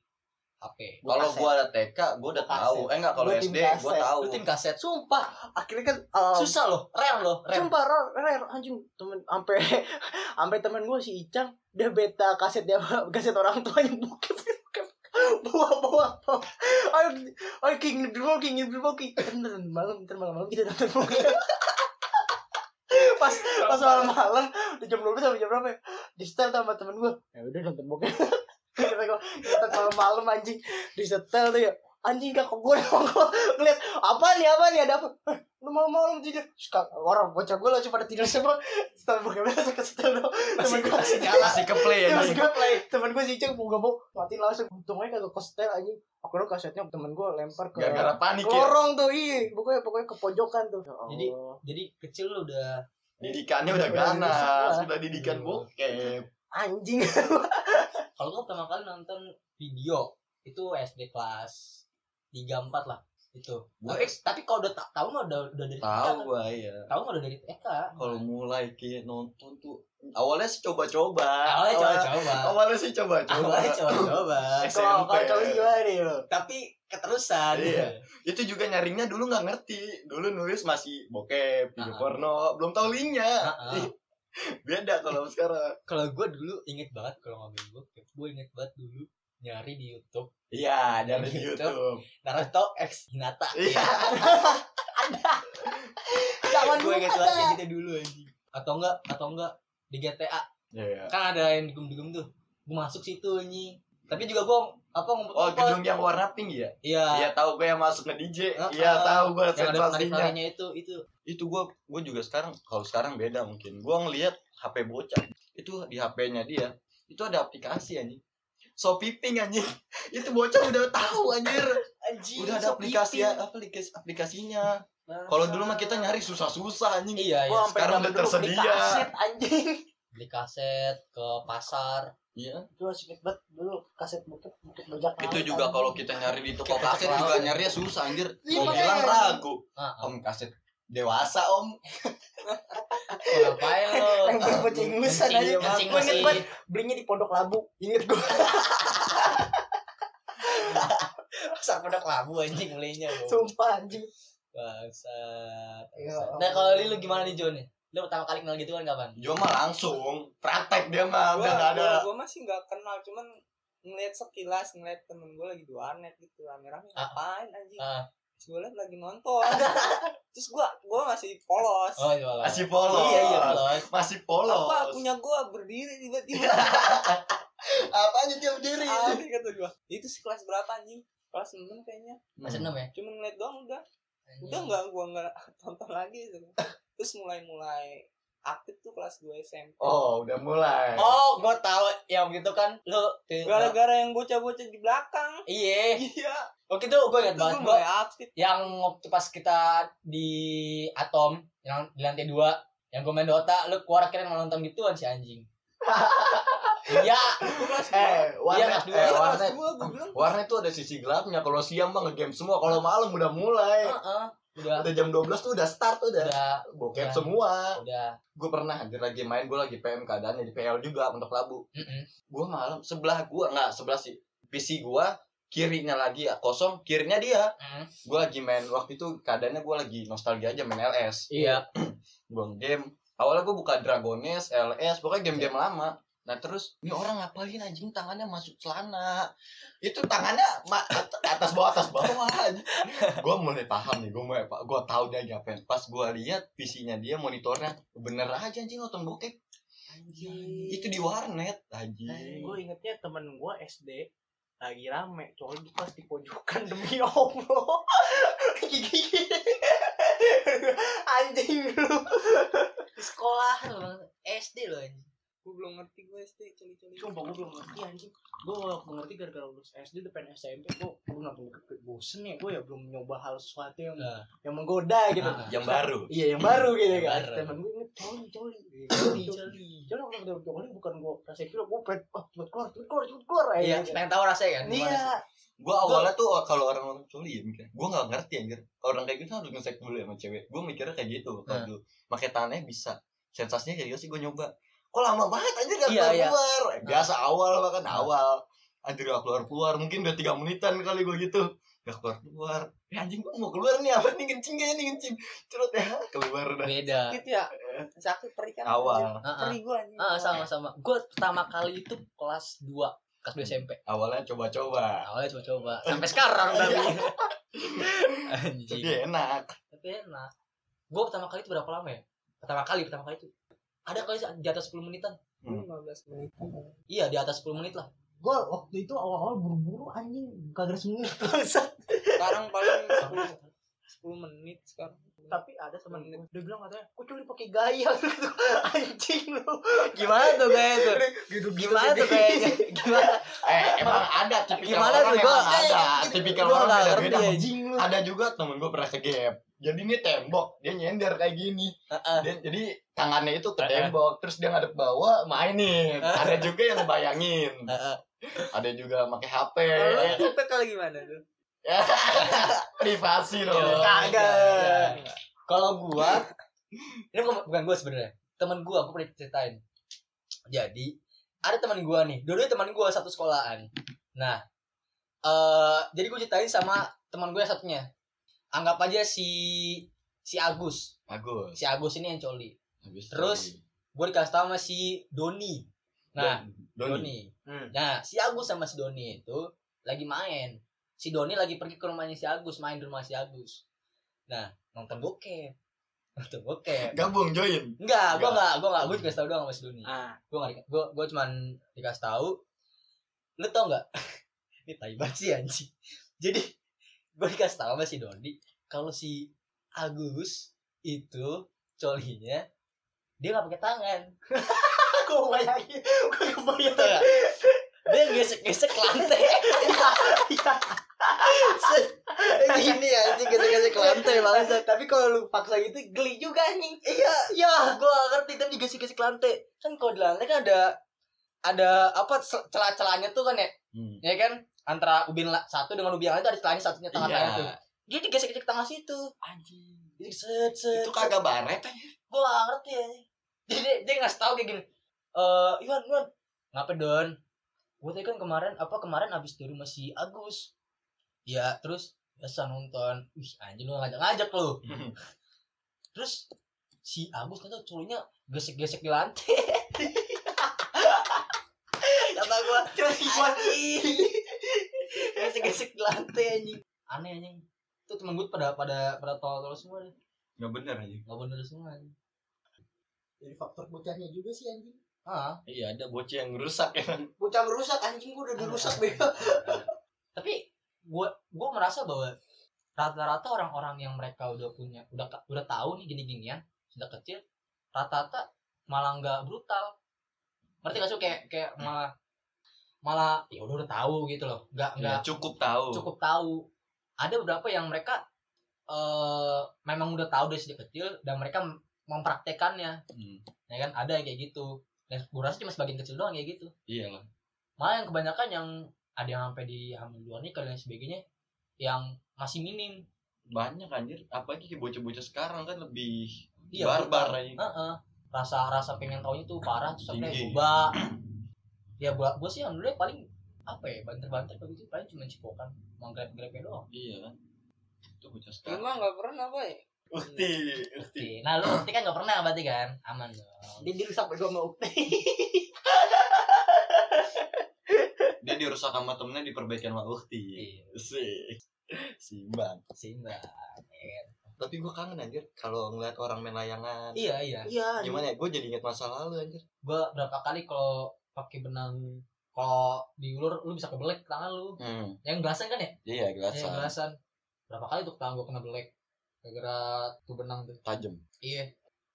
[SPEAKER 1] HP.
[SPEAKER 2] Gua
[SPEAKER 4] Kalau gua ada TK, gua udah
[SPEAKER 2] Gua
[SPEAKER 4] tahu. Eh enggak kalau
[SPEAKER 2] Gua
[SPEAKER 4] SD gua tahu.
[SPEAKER 1] Lu tim kaset.
[SPEAKER 2] sumpah. Akhirnya kan um,
[SPEAKER 1] Susah loh, rare loh, rare.
[SPEAKER 2] sumpah rare, rare anjing. Temen sampai sampai temen gue si Icang dia beta kaset dia kaset orang tuanya bokep bawa bawa bawa. Ayo ayo king dulu king dulu king. Bener malam ntar malam malam. Kita nonton bokep pas pas malam malam di jam 12 sampai jam berapa ya? Di setel sama temen gue ya udah nonton bokep kita gue kita malam malam anjing. Di setel tuh ya. Anjing kakak gue ngeliat apa nih apa nih ada apa? Eh, lu malam malam tidur Suka, orang bocah gue langsung pada tidur semua. Setel bokep langsung ke setel dong temen gue
[SPEAKER 1] masih nyala.
[SPEAKER 4] Masih ke play
[SPEAKER 2] Ya, masih gue play temen gue si Icang mau gak mau matiin langsung. Untungnya kagak ke setel anjing. Akhirnya kasetnya temen gue lempar ke
[SPEAKER 4] Gara-gara panik ya.
[SPEAKER 2] lorong tuh iya. Pokoknya pokoknya ke pojokan tuh. Ya.
[SPEAKER 1] Jadi jadi kecil lu udah
[SPEAKER 4] Didikannya udah
[SPEAKER 2] Udah- udah
[SPEAKER 4] ganas, sudah didikan bokep.
[SPEAKER 2] anjing
[SPEAKER 1] kalau gue pertama kali nonton video itu SD kelas tiga empat lah itu.
[SPEAKER 4] Gua
[SPEAKER 1] Tapi, tapi kalau udah ta- tahu mah udah udah dari.
[SPEAKER 4] Tahu gua ya.
[SPEAKER 1] Tahu mah udah dari TK.
[SPEAKER 4] Kalau mulai kayak nonton tuh awalnya sih coba-coba.
[SPEAKER 1] awalnya coba-coba.
[SPEAKER 4] Awalnya sih coba-coba.
[SPEAKER 1] Awalnya coba-coba.
[SPEAKER 2] kalau
[SPEAKER 4] SMP.
[SPEAKER 2] kalau cowok gimana nih lo
[SPEAKER 1] tapi keterusan.
[SPEAKER 4] Iya. Itu juga nyarinya dulu nggak ngerti. Dulu nulis masih bokep, video
[SPEAKER 1] Ah.
[SPEAKER 4] porno, belum tahu linknya. Beda kalau sekarang.
[SPEAKER 1] Kalau gue dulu inget banget kalau ngomongin bokep, gue inget banget dulu nyari di YouTube
[SPEAKER 4] Iya, dari
[SPEAKER 1] Gitu.
[SPEAKER 4] YouTube.
[SPEAKER 1] Naruto X Hinata.
[SPEAKER 4] Iya.
[SPEAKER 2] zaman
[SPEAKER 1] gue inget banget
[SPEAKER 2] ada
[SPEAKER 1] gitu dulu anjing. Atau enggak, atau enggak di GTA
[SPEAKER 4] Iya.
[SPEAKER 1] kan ada yang digum-digum tuh. Gue masuk situ anjing. Tapi juga gue apa ngumpet
[SPEAKER 4] Oh, gedung yang warna pink ya?
[SPEAKER 1] Iya.
[SPEAKER 4] Iya, tahu gue yang masuk ke DJ. Iya,
[SPEAKER 1] ah.
[SPEAKER 4] tahu gue sensasinya.
[SPEAKER 1] itu, itu.
[SPEAKER 4] Itu gue gue juga sekarang kalau sekarang beda mungkin. Gue ngelihat HP bocah. Itu di HP-nya dia. Itu ada aplikasi anjing. Shopee Pink anjing. Itu bocah udah tahu anjir. Udah ada aplikasi aplikasi aplikasinya. Kalau dulu mah kita nyari susah-susah anjing.
[SPEAKER 1] Iya, iya.
[SPEAKER 4] sekarang udah tersedia.
[SPEAKER 2] kaset anjing
[SPEAKER 1] Beli kaset ke pasar.
[SPEAKER 4] Iya.
[SPEAKER 2] Itu asik banget dulu kaset bukit bukit bajak
[SPEAKER 4] Itu juga kalau kita nyari di toko kaset juga nyarinya susah anjir.
[SPEAKER 2] Iya,
[SPEAKER 4] Mau bilang ragu. Om kaset dewasa om.
[SPEAKER 1] Oh, ngapain lo
[SPEAKER 2] yang ingusan
[SPEAKER 1] Kencing,
[SPEAKER 2] aja
[SPEAKER 1] kencing
[SPEAKER 2] Gua inget banget belinya di Pondok Labu inget gue
[SPEAKER 1] Masa pondok labu anjing belinya
[SPEAKER 2] sumpah anjing
[SPEAKER 1] Bangsat.
[SPEAKER 2] Ya
[SPEAKER 1] Nah kalau lu gimana nih Jo nih? Lu pertama kali kenal gitu kan kapan?
[SPEAKER 4] Gua mah langsung praktek dia mah
[SPEAKER 3] Gua,
[SPEAKER 4] udah nggak ada.
[SPEAKER 3] gua, gua masih nggak kenal cuman ngeliat sekilas ngeliat temen gue lagi di warnet gitu rame-rame
[SPEAKER 1] Ah.
[SPEAKER 3] ngapain anjing
[SPEAKER 1] Ah.
[SPEAKER 3] terus gue liat lagi nonton terus gue gue masih polos
[SPEAKER 1] Oh iya lah.
[SPEAKER 4] Masih polos.
[SPEAKER 1] Iya iya polos.
[SPEAKER 4] Masih polos.
[SPEAKER 3] apa punya gue berdiri tiba-tiba
[SPEAKER 4] Apanya dia berdiri?
[SPEAKER 3] aneh kata gue itu sih kelas berapa anjing kelas 6 kayaknya
[SPEAKER 1] Masih enam ya?
[SPEAKER 3] cuman ngeliat doang udah udah nggak gue nggak tonton lagi gitu. Terus mulai-mulai aktif tuh kelas 2 SMP
[SPEAKER 4] Oh, udah mulai.
[SPEAKER 1] Oh, gua tahu yang begitu kan lu
[SPEAKER 3] gara-gara yang bocah-bocah di belakang
[SPEAKER 1] Iya.
[SPEAKER 3] iya
[SPEAKER 1] Waktu itu gue ingat banget
[SPEAKER 3] gue mulai aktif
[SPEAKER 1] yang waktu pas kita di Atom yang di lantai dua yang gue main Dota lu keluar akhirnya mau nonton gituan si anjing. Iya,
[SPEAKER 3] kelas
[SPEAKER 4] Eh, warnet,
[SPEAKER 1] kelas dua.
[SPEAKER 4] eh,
[SPEAKER 3] Iya, kelas
[SPEAKER 4] warnet.
[SPEAKER 3] dua gue bilang
[SPEAKER 4] Warnet tuh ada sisi gelapnya. Kalau siang mah ngegame semua. Kalau malam udah mulai.
[SPEAKER 1] Heeh. Udah
[SPEAKER 4] Udah jam 12 tuh udah start udah.
[SPEAKER 1] udah
[SPEAKER 4] Bokep
[SPEAKER 1] Udah.
[SPEAKER 4] semua.
[SPEAKER 1] udah.
[SPEAKER 4] Gue pernah anjir lagi main, gue lagi PM keadaannya di PL juga untuk labu. Gue malam sebelah gue nggak sebelah sih. PC gue kirinya lagi ya kosong, kirinya dia.
[SPEAKER 1] Mm.
[SPEAKER 4] Gue lagi main waktu itu keadaannya gue lagi nostalgia aja main LS.
[SPEAKER 1] Iya.
[SPEAKER 4] Gue game. Awalnya gue buka Dragones, LS, pokoknya game-game lama. Nah terus ini orang ngapain anjing? Tangannya masuk celana. Itu tangannya atas bawah atas bawah gue mulai paham nih gue mulai pak gue tahu dia ngapain pas gue lihat PC-nya dia monitornya bener aja anjing nonton bokep. Itu di warnet anjing.
[SPEAKER 2] Gue ingetnya temen gue SD lagi rame cowok di pas di pojokan demi allah. Gigi anjing lu.
[SPEAKER 1] Di sekolah lu, SD loh anjing.
[SPEAKER 3] Gue belum ngerti gue SD coli-coli.
[SPEAKER 2] Sumpah gue belum ngerti. Anjing. Gue waktu ngerti gara-gara lulus SD depan SMP gue gue bokep bosen ya. Gue ya belum nyoba hal sesuatu yang
[SPEAKER 1] Nah.
[SPEAKER 2] yang menggoda gitu.
[SPEAKER 1] Ah.
[SPEAKER 4] yang baru.
[SPEAKER 2] Iya yang baru gitu
[SPEAKER 1] Yang
[SPEAKER 2] kan.
[SPEAKER 1] baru.
[SPEAKER 2] temen gue inget coli coli.
[SPEAKER 1] Coli, coli.
[SPEAKER 2] Jangan kalau udah coli. Bukan gue rasa kira gue pengen ah cepet keluar cepet keluar cepet keluar.
[SPEAKER 1] Iya,
[SPEAKER 2] gitu.
[SPEAKER 1] pengen tahu rasanya kan.
[SPEAKER 2] Iya,
[SPEAKER 4] gue awalnya tuh oh, kalau orang orang coli ya mikir gue nggak ngerti anjir. Orang kayak gitu harus ngesek dulu ya sama cewek. Gue mikirnya kayak gitu kalau
[SPEAKER 1] Nah.
[SPEAKER 4] dulu. Pakai tangannya bisa. Sensasinya kayak gitu sih gue nyoba kok lama banget anjir gak
[SPEAKER 1] Iya,
[SPEAKER 4] keluar
[SPEAKER 1] iya.
[SPEAKER 4] keluar biasa awal bahkan
[SPEAKER 1] Nah.
[SPEAKER 4] awal anjir gak keluar keluar mungkin udah tiga menitan kali gue gitu gak keluar keluar ya anjing gue mau keluar nih apa nih kencing kayaknya nih kencing cerut ya keluar dah
[SPEAKER 1] Beda.
[SPEAKER 3] gitu ya sakit perih kan
[SPEAKER 4] awal
[SPEAKER 1] Heeh.
[SPEAKER 3] perih gue anjing
[SPEAKER 1] Ah, sama-sama. Gue pertama kali itu kelas 2 kelas 2 SMP.
[SPEAKER 4] awalnya coba-coba
[SPEAKER 1] Awalnya coba-coba sampai sekarang tapi.
[SPEAKER 4] tapi
[SPEAKER 1] Anjing.
[SPEAKER 4] enak
[SPEAKER 1] Tapi enak. Gue pertama kali itu berapa lama ya? Pertama kali, pertama kali itu. Ada kali di atas 10 menitan.
[SPEAKER 4] Hmm.
[SPEAKER 3] 15 menit
[SPEAKER 1] Iya, di atas 10 menit lah.
[SPEAKER 2] gue waktu itu awal-awal buru-buru anjing kagak bangsat.
[SPEAKER 3] sekarang paling 10 10 menit sekarang
[SPEAKER 2] Tapi ada teman gue dia bilang katanya, kok coli pakai gaya gitu. Anjing lu.
[SPEAKER 1] Gimana tuh kayak itu?
[SPEAKER 2] Gitu
[SPEAKER 1] Gimana tuh kayaknya? Gimana?
[SPEAKER 4] eh emang ada tipikal
[SPEAKER 1] Gimana
[SPEAKER 4] orang
[SPEAKER 1] tuh? Gua-
[SPEAKER 4] emang ada tipikal orang beda
[SPEAKER 1] ngerti
[SPEAKER 4] beda.
[SPEAKER 2] Anjing.
[SPEAKER 4] Ada juga temen gue pernah ke gap jadi ini tembok dia nyender kayak gini
[SPEAKER 1] Heeh.
[SPEAKER 4] dia, jadi tangannya itu ke
[SPEAKER 1] Heeh.
[SPEAKER 4] tembok terus dia ngadep bawah mainin ada juga yang bayangin
[SPEAKER 1] Heeh.
[SPEAKER 4] ada juga pakai HP
[SPEAKER 3] tipe kalau gimana tuh
[SPEAKER 4] privasi loh
[SPEAKER 1] Iya.
[SPEAKER 2] Kagak.
[SPEAKER 1] Kalau gua ini bukan, bukan gua sebenarnya. Teman gua aku pernah ceritain. Jadi ada teman gua nih, dua-duanya teman gua satu sekolahan. Nah, eh jadi gua ceritain sama teman gue yang satunya. Anggap aja si si Agus.
[SPEAKER 4] bagus
[SPEAKER 1] Si Agus ini yang coli.
[SPEAKER 4] Habis
[SPEAKER 1] Terus. Gue dikasih tahu sama si Doni. Nah,
[SPEAKER 4] Doni.
[SPEAKER 1] Doni.
[SPEAKER 2] Hmm.
[SPEAKER 1] Nah, si Agus sama si Doni itu lagi main. Si Doni lagi pergi ke rumahnya si Agus, main di rumah si Agus. Nah, nonton bokep. Nonton bokep.
[SPEAKER 4] gabung join
[SPEAKER 1] Enggak, gua
[SPEAKER 4] Enggak.
[SPEAKER 1] enggak, gua enggak, gua dikasih tahu doang sama si Doni.
[SPEAKER 2] Ah,
[SPEAKER 1] Gua enggak, gua gua cuman dikasih tahu. Lu tau enggak? Ini tai banget sih anjing. Jadi gua dikasih tahu sama si Doni kalau si Agus itu colinya dia nggak pakai tangan.
[SPEAKER 2] gue bayangin, gue kebayang.
[SPEAKER 1] Nggak? Dia gesek-gesek lantai.
[SPEAKER 2] Iya.
[SPEAKER 1] Set. Gini anjing gesek-gesek lantai banget.
[SPEAKER 2] Tapi kalau lu paksa gitu geli juga anjing.
[SPEAKER 1] Iya, ya, gua ngerti tapi gesek-gesek lantai. Kan kalau di lantai kan ada ada apa celah-celahnya tuh kan ya
[SPEAKER 4] Hmm.
[SPEAKER 1] ya kan antara ubin satu dengan ubin yang lain tuh ada celahnya satunya tengah-tengah tuh.
[SPEAKER 4] Iya.
[SPEAKER 1] dia digesek-gesek tengah situ.
[SPEAKER 4] Anjing.
[SPEAKER 1] jadi set set
[SPEAKER 4] Itu kagak baret aja.
[SPEAKER 1] gue gak ngerti ya jadi dia, ngasih tahu kayak gini eh Iwan Iwan ngapa don? Gue tadi kan kemarin apa kemarin abis dari rumah si Agus. Ya terus biasa nonton. Wih anjing lu ngajak-ngajak lu. Terus si Agus kata cowoknya gesek-gesek di lantai. Kata gua anjing gesek-gesek di lantai anjing aneh anjing itu temen gue pada pada pada tol-tol semua deh
[SPEAKER 4] Nggak bener aja.
[SPEAKER 1] nggak bener semua anjing
[SPEAKER 2] Jadi faktor bocahnya juga sih anjing.
[SPEAKER 1] ah
[SPEAKER 4] Iya, ada bocah yang rusak ya.
[SPEAKER 2] Bocah ngerusak anjing gua udah dirusak bego.
[SPEAKER 1] tapi gua gua merasa bahwa rata-rata orang-orang yang mereka udah punya udah udah tahu nih gini-ginian sudah kecil rata-rata malah nggak brutal ngerti gak sih kayak kayak malah malah ya udah udah tahu gitu loh nggak
[SPEAKER 4] Ya,
[SPEAKER 1] nggak
[SPEAKER 4] cukup tahu.
[SPEAKER 1] cukup tahu ada beberapa yang mereka eh memang udah tahu dari sejak kecil dan mereka mem- mempraktekannya
[SPEAKER 4] Hmm.
[SPEAKER 1] ya kan ada yang kayak gitu dan gue rasa cuma sebagian kecil doang kayak gitu
[SPEAKER 4] Iya lah.
[SPEAKER 1] malah yang kebanyakan yang ada yang sampai di hamil luar nikah dan sebagainya yang masih minim
[SPEAKER 4] Banyak anjir. Apalagi kayak bocah-bocah sekarang kan lebih
[SPEAKER 1] Iya,
[SPEAKER 4] barbar aja.
[SPEAKER 1] Heeh. rasa rasa pengen tahu itu parah terus akhirnya
[SPEAKER 4] Tinggi.
[SPEAKER 1] Ya buat gue sih alhamdulillah paling apa ya banter-banter begitu paling cuma cipokan mau grab grabnya doang
[SPEAKER 4] Iya kan. Itu bocah sekarang.
[SPEAKER 3] Cuma nggak pernah apa ya?
[SPEAKER 4] Ukti, ukti.
[SPEAKER 1] Nah lu berarti kan gak pernah berarti kan aman dong
[SPEAKER 2] Dia dirusak sama Ukti.
[SPEAKER 4] Dia dirusak sama temennya diperbaikan sama ukti.
[SPEAKER 1] Iya.
[SPEAKER 4] Sih. Simbang.
[SPEAKER 1] Simba ya kan?
[SPEAKER 4] Tapi gua kangen anjir kalau ngeliat orang main layangan.
[SPEAKER 1] iya iya
[SPEAKER 2] Iya.
[SPEAKER 4] Gimana ya? Gue jadi inget masa lalu anjir.
[SPEAKER 1] gue berapa kali kalau pakai benang kalau diulur lu bisa kebelek tangan lu
[SPEAKER 4] Hmm.
[SPEAKER 1] yang gelasan kan ya
[SPEAKER 4] Iya,
[SPEAKER 1] yang
[SPEAKER 4] gelasan.
[SPEAKER 1] gelasan berapa kali tuh tangan gue kena belek gara-gara tuh benang tuh
[SPEAKER 4] Tajam.
[SPEAKER 1] iya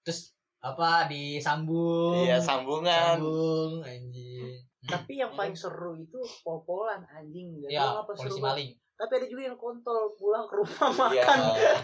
[SPEAKER 1] terus apa disambung
[SPEAKER 4] Iya, sambungan.
[SPEAKER 1] sambung anjing
[SPEAKER 2] Tapi yang paling seru itu pol-polan anjing. Gak
[SPEAKER 1] ya
[SPEAKER 2] apa seru.
[SPEAKER 1] polisi
[SPEAKER 2] banget.
[SPEAKER 1] maling
[SPEAKER 2] Tapi ada juga yang kontol pulang ke rumah
[SPEAKER 4] Iya.
[SPEAKER 2] makan.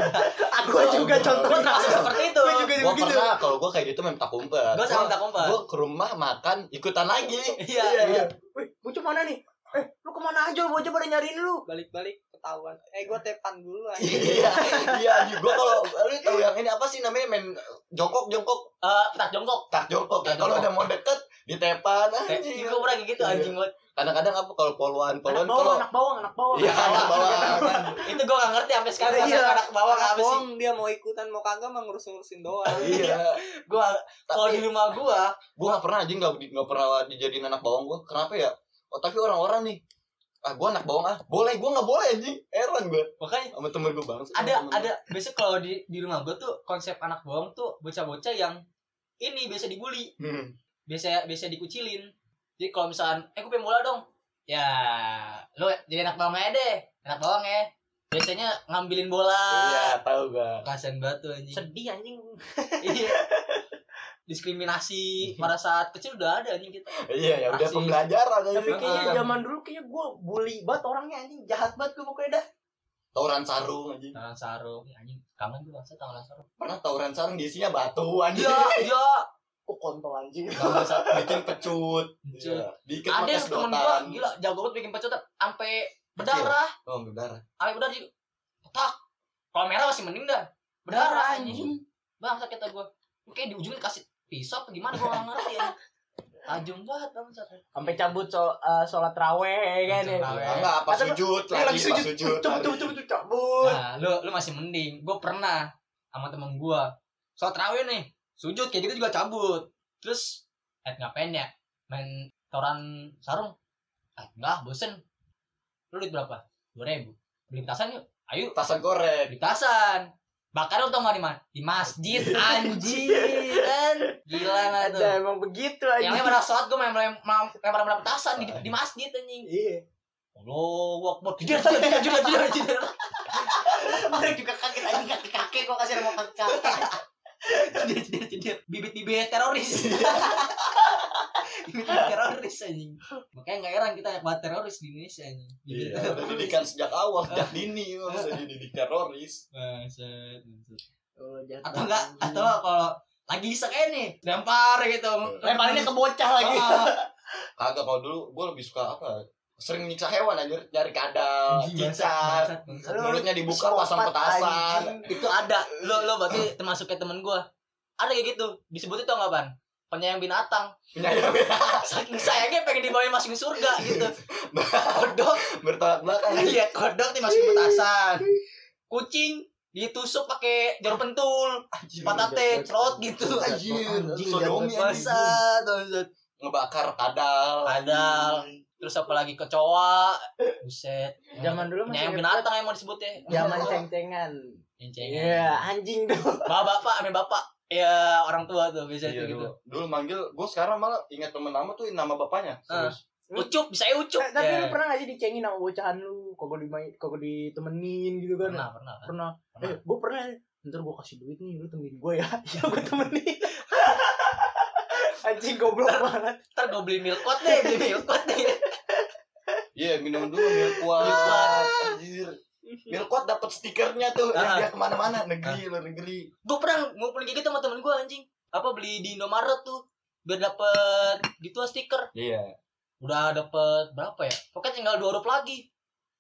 [SPEAKER 2] Aku juga contohnya.
[SPEAKER 1] Masih seperti itu
[SPEAKER 2] Gue juga
[SPEAKER 4] Gua
[SPEAKER 2] begitu.
[SPEAKER 4] pernah kalau gua kayak gitu main tak umpet.
[SPEAKER 1] gue sama tak kompak
[SPEAKER 4] Gua ke rumah makan ikutan lagi.
[SPEAKER 1] iya
[SPEAKER 2] Iya. Wih, bocah mana nih? Eh, lu ke mana aja? Bocah pada nyariin lu.
[SPEAKER 3] Balik-balik ketahuan. Eh gue tepan dulu aja.
[SPEAKER 4] Iya, iya. Gua kalau lu tahu yang ini apa sih namanya main jongkok jongkok
[SPEAKER 1] eh tak jongkok
[SPEAKER 4] tak jongkok.
[SPEAKER 1] Tak
[SPEAKER 4] Kalau udah mau deket ditepan
[SPEAKER 1] kayak
[SPEAKER 4] anjing.
[SPEAKER 1] gue pernah kayak gitu
[SPEAKER 4] Iya.
[SPEAKER 1] anjing banget
[SPEAKER 4] Kadang-kadang apa kalau poluan
[SPEAKER 2] Anak
[SPEAKER 4] poluan
[SPEAKER 2] bawang,
[SPEAKER 4] kalau
[SPEAKER 2] anak bawang, anak bawang.
[SPEAKER 4] Iya, anak bawang.
[SPEAKER 1] itu gue gak ngerti sampai sekarang
[SPEAKER 2] Iya.
[SPEAKER 1] anak bawah
[SPEAKER 3] Anak
[SPEAKER 1] apa sih
[SPEAKER 3] dia mau ikutan mau kagak mah ngurus-ngurusin doang.
[SPEAKER 4] Iya.
[SPEAKER 1] gue kalau di rumah gue
[SPEAKER 4] gua nggak pernah aja nggak nggak pernah dijadiin anak bawang gua. Kenapa ya? Oh, tapi orang-orang nih ah gua anak bawang ah boleh gua nggak boleh anjing heran gua
[SPEAKER 1] makanya
[SPEAKER 4] sama temen gua bang
[SPEAKER 1] ada ada biasa kalau di di rumah gue tuh konsep anak bawang tuh bocah-bocah yang ini biasa dibully
[SPEAKER 4] hmm.
[SPEAKER 1] biasa biasa dikucilin jadi kalau misalkan eh gue pengen bola dong. Ya lo jadi anak bawang aja deh. Anak bawang ya. Biasanya ngambilin bola.
[SPEAKER 4] Iya tahu gua.
[SPEAKER 1] Kasian banget tuh anjing.
[SPEAKER 2] Sedih anjing.
[SPEAKER 1] iya. Diskriminasi pada saat kecil udah ada anjing kita.
[SPEAKER 4] Iya ya udah pembelajaran aja
[SPEAKER 2] Tapi kayaknya zaman dulu kayaknya gue bully banget orangnya anjing. Jahat banget gue pokoknya dah.
[SPEAKER 4] tawuran sarung anjing.
[SPEAKER 1] Tangan sarung. Ya, anjing kangen gue masa tangan sarung?
[SPEAKER 4] Pernah tawuran sarung diisinya batu anjing.
[SPEAKER 1] Iya iya
[SPEAKER 2] Kok kontol anjing.
[SPEAKER 1] Sarung.
[SPEAKER 4] bikin pecut
[SPEAKER 1] Pecut.
[SPEAKER 4] Iya. dikit
[SPEAKER 1] ada yang temen gua gila jago banget bikin pecah sampai berdarah
[SPEAKER 4] oh berdarah
[SPEAKER 1] sampai berdarah juga tak kalau merah masih mending dah berdarah anjing bang sakit gua Oke di ujungnya kasih pisau apa gimana gua nggak ngerti ya tajam banget bang
[SPEAKER 2] Sampai cabut sol, eh, sholat raweh kan ya.
[SPEAKER 1] Raweh.
[SPEAKER 4] Ya, enggak apa sujud
[SPEAKER 2] Iya,
[SPEAKER 4] lagi
[SPEAKER 2] lagi sujud.
[SPEAKER 4] sujud
[SPEAKER 2] cabut, cabut, cabut, cabut.
[SPEAKER 1] nah lu lu masih mending gua pernah sama temen gua sholat raweh nih sujud kayak gitu juga cabut terus eh ngapain ya main toran sarung ah enggak bosen lu duit berapa dua ribu beli petasan yuk ayo
[SPEAKER 4] tasan korek
[SPEAKER 1] di tasan bakar tau nggak di mana di masjid anjing kan gila nggak tuh
[SPEAKER 2] Ada emang begitu
[SPEAKER 1] yang
[SPEAKER 2] anjing.
[SPEAKER 1] lain pada sholat gue main main main main petasan di, di masjid anjing
[SPEAKER 2] Iya.
[SPEAKER 1] Allah wakbar jujur jujur jujur jujur jujur
[SPEAKER 2] Mereka juga kaget anjing kaki-kaki kok kasih remote kaki.
[SPEAKER 1] jujur jujur jujur bibit bibit teroris bibit teroris anjing makanya nggak heran kita buat teroris di Indonesia anjing
[SPEAKER 4] Iya, udah didikan sejak awal, sejak dini harus dididik teroris.
[SPEAKER 2] Jatuh.
[SPEAKER 1] atau enggak atau kalau lagi iseng aja nih lempar gitu
[SPEAKER 2] lemparinnya ke bocah lagi.
[SPEAKER 1] Ah,
[SPEAKER 4] Kagak kalau dulu gue lebih suka apa? Sering nyiksa hewan anjir, nyari kadal, cicak, mulutnya dibuka pasang petasan.
[SPEAKER 1] itu ada. Lo lo berarti termasuk kayak temen gua. Ada kayak gitu. Disebutnya tau nggak ban penyayang binatang.
[SPEAKER 4] Penyayang
[SPEAKER 1] saking sayangnya pengen dibawa masukin surga gitu. Kodok.
[SPEAKER 4] Bertolak belakang.
[SPEAKER 1] iya kodok dimasukin petasan. Kucing ditusuk pakai jarum pentul patate celot gitu.
[SPEAKER 4] Anjir, sodomi
[SPEAKER 1] bangsat
[SPEAKER 4] Ngebakar kadal.
[SPEAKER 1] kadal terus apa lagi kecoa buset
[SPEAKER 2] Zaman dulu masih
[SPEAKER 1] penyayang binatang emang disebutnya
[SPEAKER 2] Zaman ceng-cengan.
[SPEAKER 1] Cencengan.
[SPEAKER 2] Iya, anjing tuh.
[SPEAKER 1] bapak bapak ame bapak ya orang tua tuh biasa
[SPEAKER 4] Iya
[SPEAKER 1] itu gitu
[SPEAKER 4] dulu. Manggil, gue sekarang malah ingat temen nama tuh nama bapaknya. Serius.
[SPEAKER 1] ucup bisa ya ucup
[SPEAKER 2] Eh, Tapi
[SPEAKER 1] Ya.
[SPEAKER 2] lu pernah gak sih dicengin sama bocahan lu? Kagak dimain, kagak ditemenin gitu kan?
[SPEAKER 1] pernah pernah kan?
[SPEAKER 2] Pernah.
[SPEAKER 1] Pernah.
[SPEAKER 2] Eh, gue pernah. Ntar gue kasih duit nih, lu temenin gue ya. Ya gue temenin. anjing goblok banget.
[SPEAKER 1] ntar gue beli milkot deh beli milkot deh
[SPEAKER 4] Iya, minum dulu Milkwat.
[SPEAKER 1] Milkwat.
[SPEAKER 4] Anjir. Milkwat dapat stikernya tuh,
[SPEAKER 1] Ah.
[SPEAKER 4] yang dia ke mana-mana, negeri, luar negeri.
[SPEAKER 1] gue pernah ngumpulin kayak gitu sama temen gue anjing apa beli di Indomaret tuh biar dapet gitu stiker
[SPEAKER 4] Iya.
[SPEAKER 1] udah dapet berapa ya pokoknya tinggal dua huruf lagi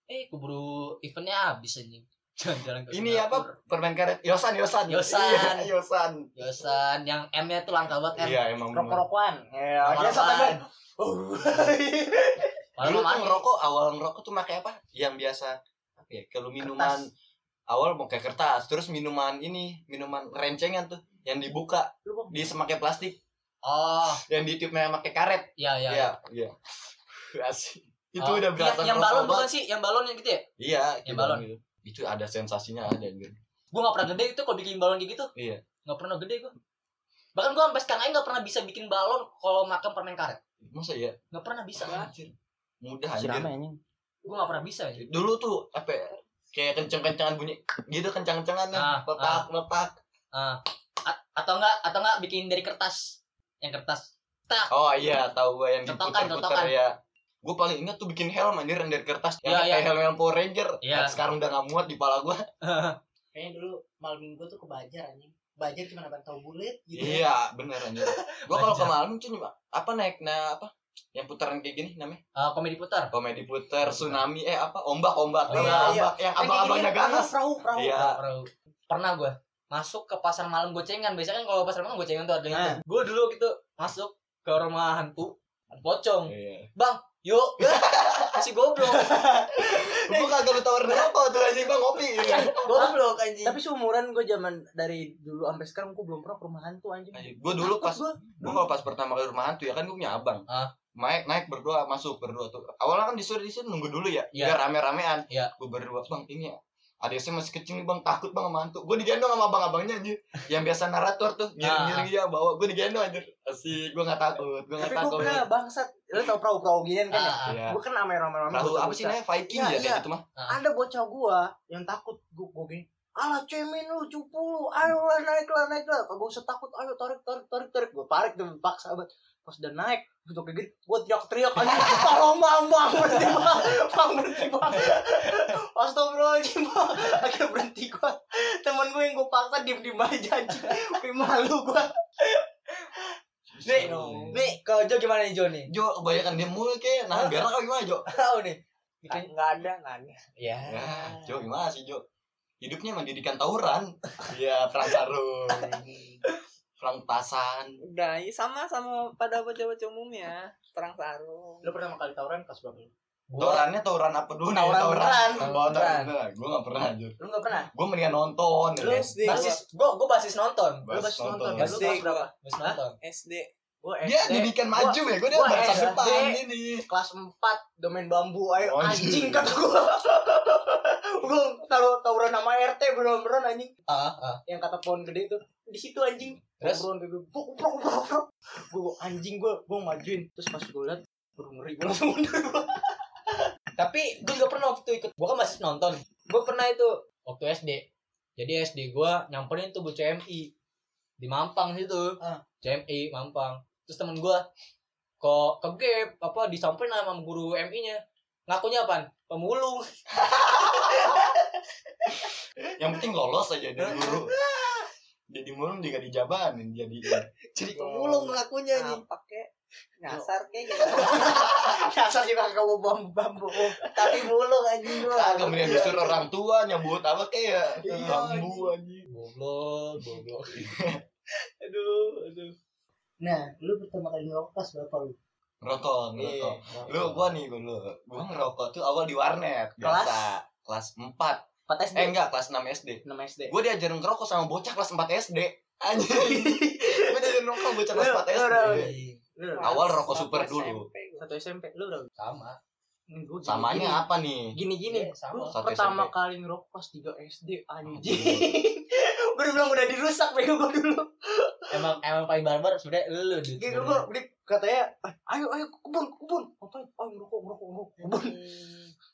[SPEAKER 1] eh keburu eventnya habis anjing jalan-jalan ke
[SPEAKER 4] Ini apa? Permen karet. Yosan, Yosan.
[SPEAKER 1] Yosan.
[SPEAKER 4] Iya, Yosan.
[SPEAKER 1] Yosan yang M nya tuh langka banget M
[SPEAKER 4] Iya, emang bener.
[SPEAKER 2] Rokok-rokokan. Ya,
[SPEAKER 1] Rokok-rokokan.
[SPEAKER 2] dia sampai. Oh.
[SPEAKER 4] Dulu tuh ngerokok, awal ngerokok tuh pakai apa? Yang biasa apa ya? Kalau minuman awal mau kayak kertas, terus minuman ini, minuman rencengan tuh yang dibuka di semakai plastik,
[SPEAKER 1] oh
[SPEAKER 4] yang ditiupnya pakai karet.
[SPEAKER 1] iya iya
[SPEAKER 4] Iya, iya. Asik. Itu
[SPEAKER 1] Oh,
[SPEAKER 4] udah
[SPEAKER 1] yang,
[SPEAKER 4] berasa
[SPEAKER 1] yang balon bukan sih yang balon yang gitu ya
[SPEAKER 4] Iya,
[SPEAKER 1] Yang
[SPEAKER 4] itu
[SPEAKER 1] balon.
[SPEAKER 4] Gitu. Itu ada sensasinya ada anjir.
[SPEAKER 1] gue gak pernah gede itu kalau bikin balon kayak gitu
[SPEAKER 4] Iya.
[SPEAKER 1] gak pernah gede gue bahkan gue sampai sekarang aja gak pernah bisa bikin balon kalau makan permen karet
[SPEAKER 4] Masa ya?
[SPEAKER 1] gak pernah bisa
[SPEAKER 4] Anjir. Mudah anjir.
[SPEAKER 1] gue gak pernah bisa ya
[SPEAKER 4] Dulu tuh apa ya? Kayak kenceng-kencengan bunyi gitu kencang-kencangan
[SPEAKER 1] Ah,
[SPEAKER 4] letak letak.
[SPEAKER 1] Ah. A- atau enggak atau enggak bikin dari kertas yang kertas tak
[SPEAKER 4] Oh iya, tahu gua yang diputar-putar
[SPEAKER 1] contohkan.
[SPEAKER 4] ya. Gue paling ingat tuh bikin helm anjir yang dari kertas yang
[SPEAKER 1] Iya,
[SPEAKER 4] kayak
[SPEAKER 1] iya.
[SPEAKER 4] helm yang Power Ranger.
[SPEAKER 1] Iya.
[SPEAKER 4] Nah, sekarang udah gak muat di pala gua.
[SPEAKER 2] Kayaknya dulu malam minggu tuh ke Bajar anjing. Bajar cuma dapat tahu bulat gitu.
[SPEAKER 4] Iya, bener anjir. Gua kalau ke malam tuh cuma apa naik nah apa? Yang putaran kayak gini namanya?
[SPEAKER 1] Eh, komedi putar
[SPEAKER 4] Komedi puter, tsunami eh apa? Ombak-ombak.
[SPEAKER 1] Oh,
[SPEAKER 4] Iya,
[SPEAKER 1] iya,
[SPEAKER 4] ombak yang abang-abangnya ganas.
[SPEAKER 2] Perahu, perahu.
[SPEAKER 4] Iya.
[SPEAKER 1] Perahu. pernah gue masuk ke pasar malam gocengan biasanya kan kalau pasar malam gocengan tuh ada yang
[SPEAKER 2] Nah.
[SPEAKER 1] gue dulu gitu masuk ke rumah hantu ada pocong
[SPEAKER 4] Iya.
[SPEAKER 1] Yuk masih goblok
[SPEAKER 4] Gua kagak ditawarin rokok tuh anjing Bang ngopi.
[SPEAKER 1] Goblok anjing
[SPEAKER 2] Tapi seumuran gue zaman dari dulu sampai sekarang gue belum pernah ke rumah hantu anjing.
[SPEAKER 4] Gue dulu pas gue kalau pas pertama kali rumah hantu ya kan gue punya abang.
[SPEAKER 1] Ah.
[SPEAKER 4] Naik naik berdua masuk berdua tuh. Awalnya kan disuruh di sini nunggu dulu ya.
[SPEAKER 1] Iya.
[SPEAKER 4] Biar rame-ramean.
[SPEAKER 1] Iya.
[SPEAKER 4] Gue berdua bang ini ya. Ada saya masih kecil nih bang takut bang sama hantu. Gue digendong sama abang-abangnya anjir. Yang biasa narator tuh ngiring-ngiring dia bawa. Gue digendong anjir. Asik gue gak takut. Gue
[SPEAKER 2] Tapi
[SPEAKER 4] gak
[SPEAKER 2] gue
[SPEAKER 4] takut.
[SPEAKER 2] pernah bangsat. Lu tau perahu-perahu ginian kan ya?
[SPEAKER 1] Ah,
[SPEAKER 4] Iya.
[SPEAKER 2] Gue kan ame rame-rame
[SPEAKER 4] Perahu apa sih namanya Viking
[SPEAKER 2] Iya,
[SPEAKER 4] ya
[SPEAKER 2] iya.
[SPEAKER 4] kayak gitu mah.
[SPEAKER 2] Ada bocah gua yang takut gue gue gini. Alah cemen lu cupu lu. Ayo lah naik lah naik lah. Kagak usah takut. Ayo tarik tarik tarik tarik. Gue tarik tuh paksa banget. Pas udah naik, untuk kayak gitu, gue teriak-teriak aja, tolong bang, bang, berhenti bang, bang, berhenti bang. Astagfirullahaladzim bang, akhirnya berhenti gue. Temen gue yang gue paksa diem-diem aja anjing, Kayak malu gue.
[SPEAKER 1] Nih
[SPEAKER 4] Iya.
[SPEAKER 1] nih kalau Jo gimana nih Jo nih
[SPEAKER 4] Jo kebanyakan dia mulu kayak nah biar kau gimana Jo?
[SPEAKER 1] tahu nih bikin
[SPEAKER 2] Nggak ada, nggak ada.
[SPEAKER 1] ya
[SPEAKER 4] Ya, Jo gimana sih Jo? Hidupnya mendidikan tawuran. Iya, perang sarung. Perang petasan.
[SPEAKER 3] Udah, ya sama sama pada bocah-bocah umumnya. Perang sarung.
[SPEAKER 2] Lu pertama kali tawuran kelas berapa? Lu?
[SPEAKER 4] Tawurannya tawuran apa dulu
[SPEAKER 2] beneran.
[SPEAKER 1] Tawuran
[SPEAKER 4] tawuran beneran. Gue gak pernah anjir.
[SPEAKER 2] Lu nggak pernah?
[SPEAKER 4] Gue mendingan nonton.
[SPEAKER 3] Lu
[SPEAKER 4] ya.
[SPEAKER 3] SD.
[SPEAKER 1] basis gua gua basis nonton
[SPEAKER 4] Bas
[SPEAKER 2] basis nonton.
[SPEAKER 4] nonton.
[SPEAKER 2] ya? Lu
[SPEAKER 3] SD
[SPEAKER 2] kelas berapa?
[SPEAKER 1] basis nonton
[SPEAKER 3] SD.
[SPEAKER 2] Gue
[SPEAKER 4] Dia didikan maju ya. Gue dia
[SPEAKER 2] SD.
[SPEAKER 4] depan ini.
[SPEAKER 2] kelas 4 domain bambu ayo anjing kata gua gua taruh tawuran sama RT beneran anjing
[SPEAKER 1] ah ah
[SPEAKER 2] yang kata pohon gede itu di situ anjing
[SPEAKER 1] Terus?
[SPEAKER 2] brok brok gua anjing gua gua majuin terus pas gua liat baru ngeri gua langsung mundur gua
[SPEAKER 1] tapi gue juga pernah waktu itu ikut. Gue kan masih nonton. Gue pernah itu waktu SD jadi SD gue nyamperin tuh bu CMI di Mampang situ.
[SPEAKER 2] Ah.
[SPEAKER 1] CMI Mampang. Terus temen gue kok ke gap apa disamperin sama guru MI nya ngakunya apa pemulung.
[SPEAKER 4] Yang penting lolos aja dari guru. jadi mulung juga dijabanin jadi
[SPEAKER 1] Jadi pemulung ngakunya nih.
[SPEAKER 3] apa kek nyasar kek gitu
[SPEAKER 2] Dasar juga kagak mau bambu-bambu.
[SPEAKER 1] Tapi mulung anjing gua.
[SPEAKER 4] kagak mending disuruh orang tua nyebut apa kayak
[SPEAKER 1] Iya,
[SPEAKER 4] bambu anjing
[SPEAKER 1] Goblok, goblok.
[SPEAKER 2] Aduh, aduh.
[SPEAKER 5] Nah, lu pertama kali ngerokok pas berapa lu?
[SPEAKER 4] rokok
[SPEAKER 1] Iya.
[SPEAKER 4] ngerokok lu gua nih gua lu gua ngerokok tuh awal di warnet biasa kelas 4
[SPEAKER 2] 4 SD.
[SPEAKER 4] eh enggak kelas 6 SD
[SPEAKER 2] 6 SD.
[SPEAKER 4] gua diajarin ngerokok sama bocah kelas 4 SD anjing gua diajarin ngerokok bocah kelas 4 SD
[SPEAKER 2] Lu
[SPEAKER 4] awal rokok
[SPEAKER 3] Satu
[SPEAKER 4] super dulu
[SPEAKER 3] SMP
[SPEAKER 2] satu SMP lu udah
[SPEAKER 1] Sama.
[SPEAKER 2] Gua gini-
[SPEAKER 4] samanya apa nih
[SPEAKER 2] gini-gini.
[SPEAKER 1] Iya, sama.
[SPEAKER 2] Gua
[SPEAKER 4] Satu
[SPEAKER 2] pertama
[SPEAKER 4] SMP.
[SPEAKER 2] kali ngerokok pas 3 SD anjing. gua udah bilang udah dirusak bego gua dulu.
[SPEAKER 1] Emang emang paling barbar sebenarnya lu Dut,
[SPEAKER 2] Gitu gua di katanya, "Eh, ayo ayo ke kebun, ke kebun." Ngapain? Oh, ngerokok, ngerokok, ngerokok. Kebun.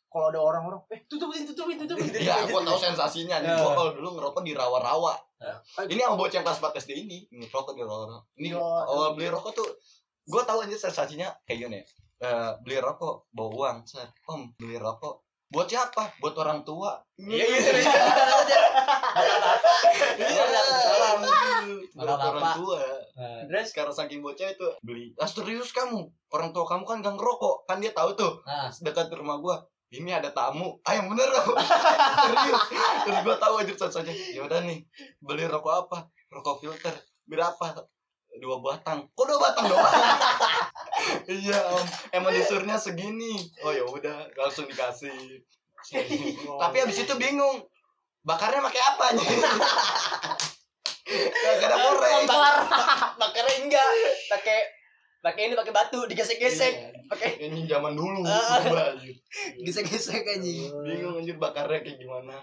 [SPEAKER 2] Kalau ada orang-orang, "Eh, tutupin, tutupin, tutupin."
[SPEAKER 4] Iya, gua tahu sensasinya nih.
[SPEAKER 1] Ya.
[SPEAKER 4] Gua kalau dulu ngerokok di rawa-rawa.
[SPEAKER 2] Ayo.
[SPEAKER 4] Ini yang bocah kelas 4 SD ini ngerokok di rawa-rawa. Ini
[SPEAKER 2] Iya.
[SPEAKER 4] awal beli rokok tuh gua tahu aja sensasinya kayak gini. Eh, beli rokok bawa uang, set. Om, beli rokok. Buat siapa? Buat orang tua.
[SPEAKER 1] Iya, iya, iya.
[SPEAKER 4] Iya. Buat
[SPEAKER 1] Bapak.
[SPEAKER 4] orang tua. Terus karena saking bocah itu beli. Ah serius kamu? Orang tua kamu kan gak ngerokok. Kan dia tahu tuh.
[SPEAKER 1] Nah,
[SPEAKER 4] dekat rumah gua ini ada tamu ah yang bener loh serius terus gua tahu aja saja ya udah nih beli rokok apa rokok filter berapa dua batang. Kok dua batang doang? Iya om. Emang disuruhnya segini. Oh ya udah langsung dikasih. Tapi abis itu bingung bakarnya pakai apa nih? Gak ada korek
[SPEAKER 1] bakarnya enggak. Pakai pakai ini pakai batu digesek-gesek. Pakai
[SPEAKER 4] ini zaman dulu.
[SPEAKER 1] Gesek-gesek anjing.
[SPEAKER 4] bingung anjir bakarnya kayak gimana.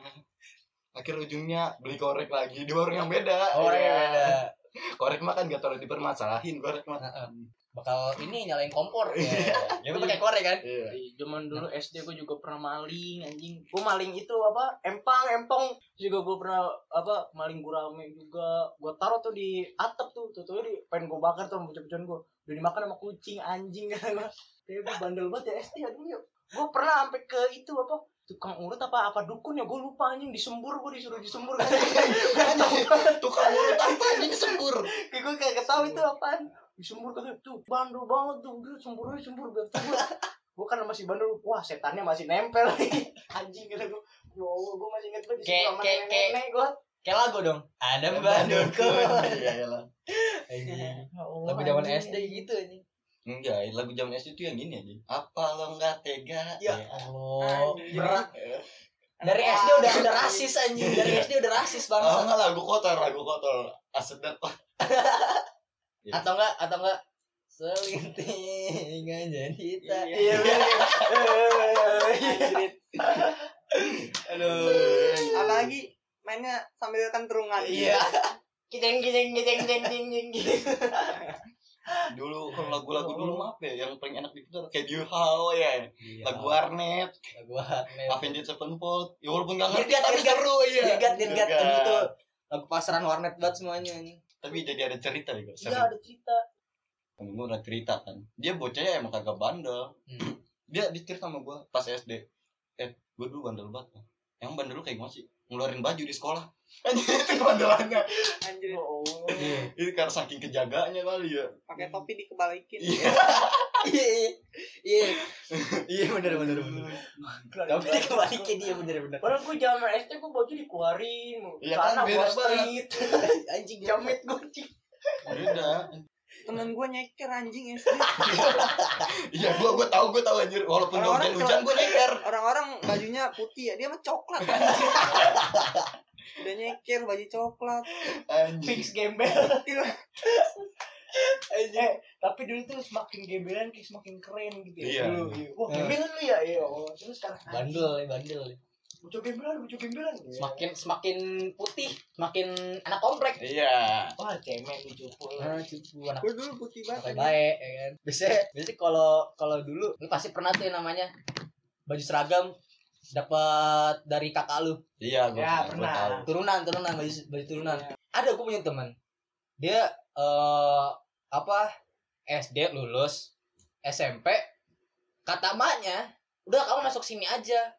[SPEAKER 4] Akhir ujungnya beli korek lagi di warung yang beda.
[SPEAKER 1] Orang yang
[SPEAKER 4] Iya.
[SPEAKER 1] beda.
[SPEAKER 4] Korek mah kan gak terlalu dipermasalahin korek mah
[SPEAKER 1] Heeh. Bakal ini nyalain kompor. Ya, ya lu pakai korek kan?
[SPEAKER 4] iya
[SPEAKER 2] zaman dulu SD gue juga pernah maling anjing. Gue maling itu apa? Empang, empong. Juga gue pernah apa? Maling gurame juga. Gue taruh tuh di atap tuh. Tuh tuh di pengen gue bakar tuh sama bocah-bocahan gue. Udah dimakan sama kucing anjing kan gue. Kayak gue bandel banget ya SD ya dulu ya. Gue pernah sampai ke itu apa? Tukang urut apa apa dukun ya? Gue lupa anjing. Disembur gue disuruh disembur. Kan
[SPEAKER 4] tukang urut apa ini sempur
[SPEAKER 2] kayak gue kayak ketahui itu apaan. Disembur katanya tuh bandel banget tuh. Udah sembur aja sembur. Biar gue gue kan masih bandel. Wah setannya masih nempel nih. Anjing kata gue ya Allah gue masih inget banget
[SPEAKER 1] Kayak-
[SPEAKER 2] disembur sama
[SPEAKER 1] kayak- kayak-
[SPEAKER 2] nenek gue
[SPEAKER 1] Kayak lagu dong. Ada bandulku.
[SPEAKER 4] iya lah.
[SPEAKER 1] Anjing.
[SPEAKER 2] Oh,
[SPEAKER 1] Lagu zaman SD gitu anjing.
[SPEAKER 4] Enggak lagu zaman SD itu yang gini aja apa lo nggak tega
[SPEAKER 2] Ya.
[SPEAKER 1] Allah.
[SPEAKER 2] Anjing.
[SPEAKER 1] Berat.
[SPEAKER 4] Ya.
[SPEAKER 1] Dari SD udah udah rasis anjing. Dari SD udah rasis
[SPEAKER 4] oh
[SPEAKER 1] bangsa.
[SPEAKER 4] enggak lagu kotor lagu kotor lah
[SPEAKER 1] Atau enggak atau enggak selintingan jadi kita.
[SPEAKER 2] iya bener.
[SPEAKER 3] Anjrit.
[SPEAKER 1] Aduh.
[SPEAKER 3] apalagi mainnya sambil kentrungan
[SPEAKER 1] Iya. Kijeng kijeng kijeng kijeng kijeng kijeng.
[SPEAKER 4] Dulu kalau lagu-lagu dulu mah apa ya yang paling enak diputar kayak You How ya. Lagu warnet.
[SPEAKER 1] Lagu warnet.
[SPEAKER 4] Avenged Sevenfold. Ya walaupun gak ngerti tapi seru ya
[SPEAKER 1] Dirgat dirgat itu lagu pasaran warnet banget semuanya anjing.
[SPEAKER 4] tapi jadi ada cerita ya
[SPEAKER 2] iya ada cerita.
[SPEAKER 4] Temen gue udah cerita kan. Dia bocahnya emang kagak bandel.
[SPEAKER 1] Hmm.
[SPEAKER 4] dia dicerita sama gue pas SD eh gue dulu bandel banget emang bandel lu kayak gimana sih? Ngeluarin baju di sekolah. Anjir itu kebandelannya
[SPEAKER 3] anjir.
[SPEAKER 2] Oh
[SPEAKER 4] ini karena saking kejaganya kali ya.
[SPEAKER 3] Pakai topi dikebalikin.
[SPEAKER 4] Iya.
[SPEAKER 1] Iya. Iya. Iya iya bener bener. Bener. Tapi dikembalikan dia bener bener.
[SPEAKER 2] Padahal gue zaman SD gue baju dikeluarin
[SPEAKER 4] Iya kan, beda
[SPEAKER 2] gua street.
[SPEAKER 1] Anjing
[SPEAKER 2] Jamit gue cik
[SPEAKER 4] beda
[SPEAKER 3] temen gue nyeker anjing SD
[SPEAKER 4] iya gue gue tahu gue tahu anjir walaupun gak
[SPEAKER 3] Orang-orang
[SPEAKER 4] hujan hujan gue nyeker
[SPEAKER 3] orang-orang bajunya putih ya dia mah coklat anjing udah nyeker baju coklat
[SPEAKER 4] anjir
[SPEAKER 2] Fix gembel. Eh, tapi dulu tuh semakin gembelan kayak semakin keren gitu ya.
[SPEAKER 4] Iya.
[SPEAKER 2] Dulu, iya. Wah,
[SPEAKER 1] Eh.
[SPEAKER 2] gembelan lu ya? Iya. Oh, terus sekarang
[SPEAKER 1] bandel ya bandel.
[SPEAKER 2] Bocah gembelan, bocah gembelan.
[SPEAKER 1] Semakin semakin putih, semakin anak komplek.
[SPEAKER 4] iya
[SPEAKER 2] Wah, cemen lu cupu.
[SPEAKER 1] Ah, cucu anak
[SPEAKER 3] gue dulu putih banget
[SPEAKER 1] baik baik ya kan. Biasanya biasanya kalau kalau dulu lu pasti pernah tuh yang namanya baju seragam dapat dari kakak lu
[SPEAKER 4] iya gue
[SPEAKER 2] Ya, pernah.
[SPEAKER 4] tahu
[SPEAKER 1] turunan turunan baju baju turunan ada gue punya teman dia eh apa SD lulus SMP kata emaknya udah kamu masuk sini aja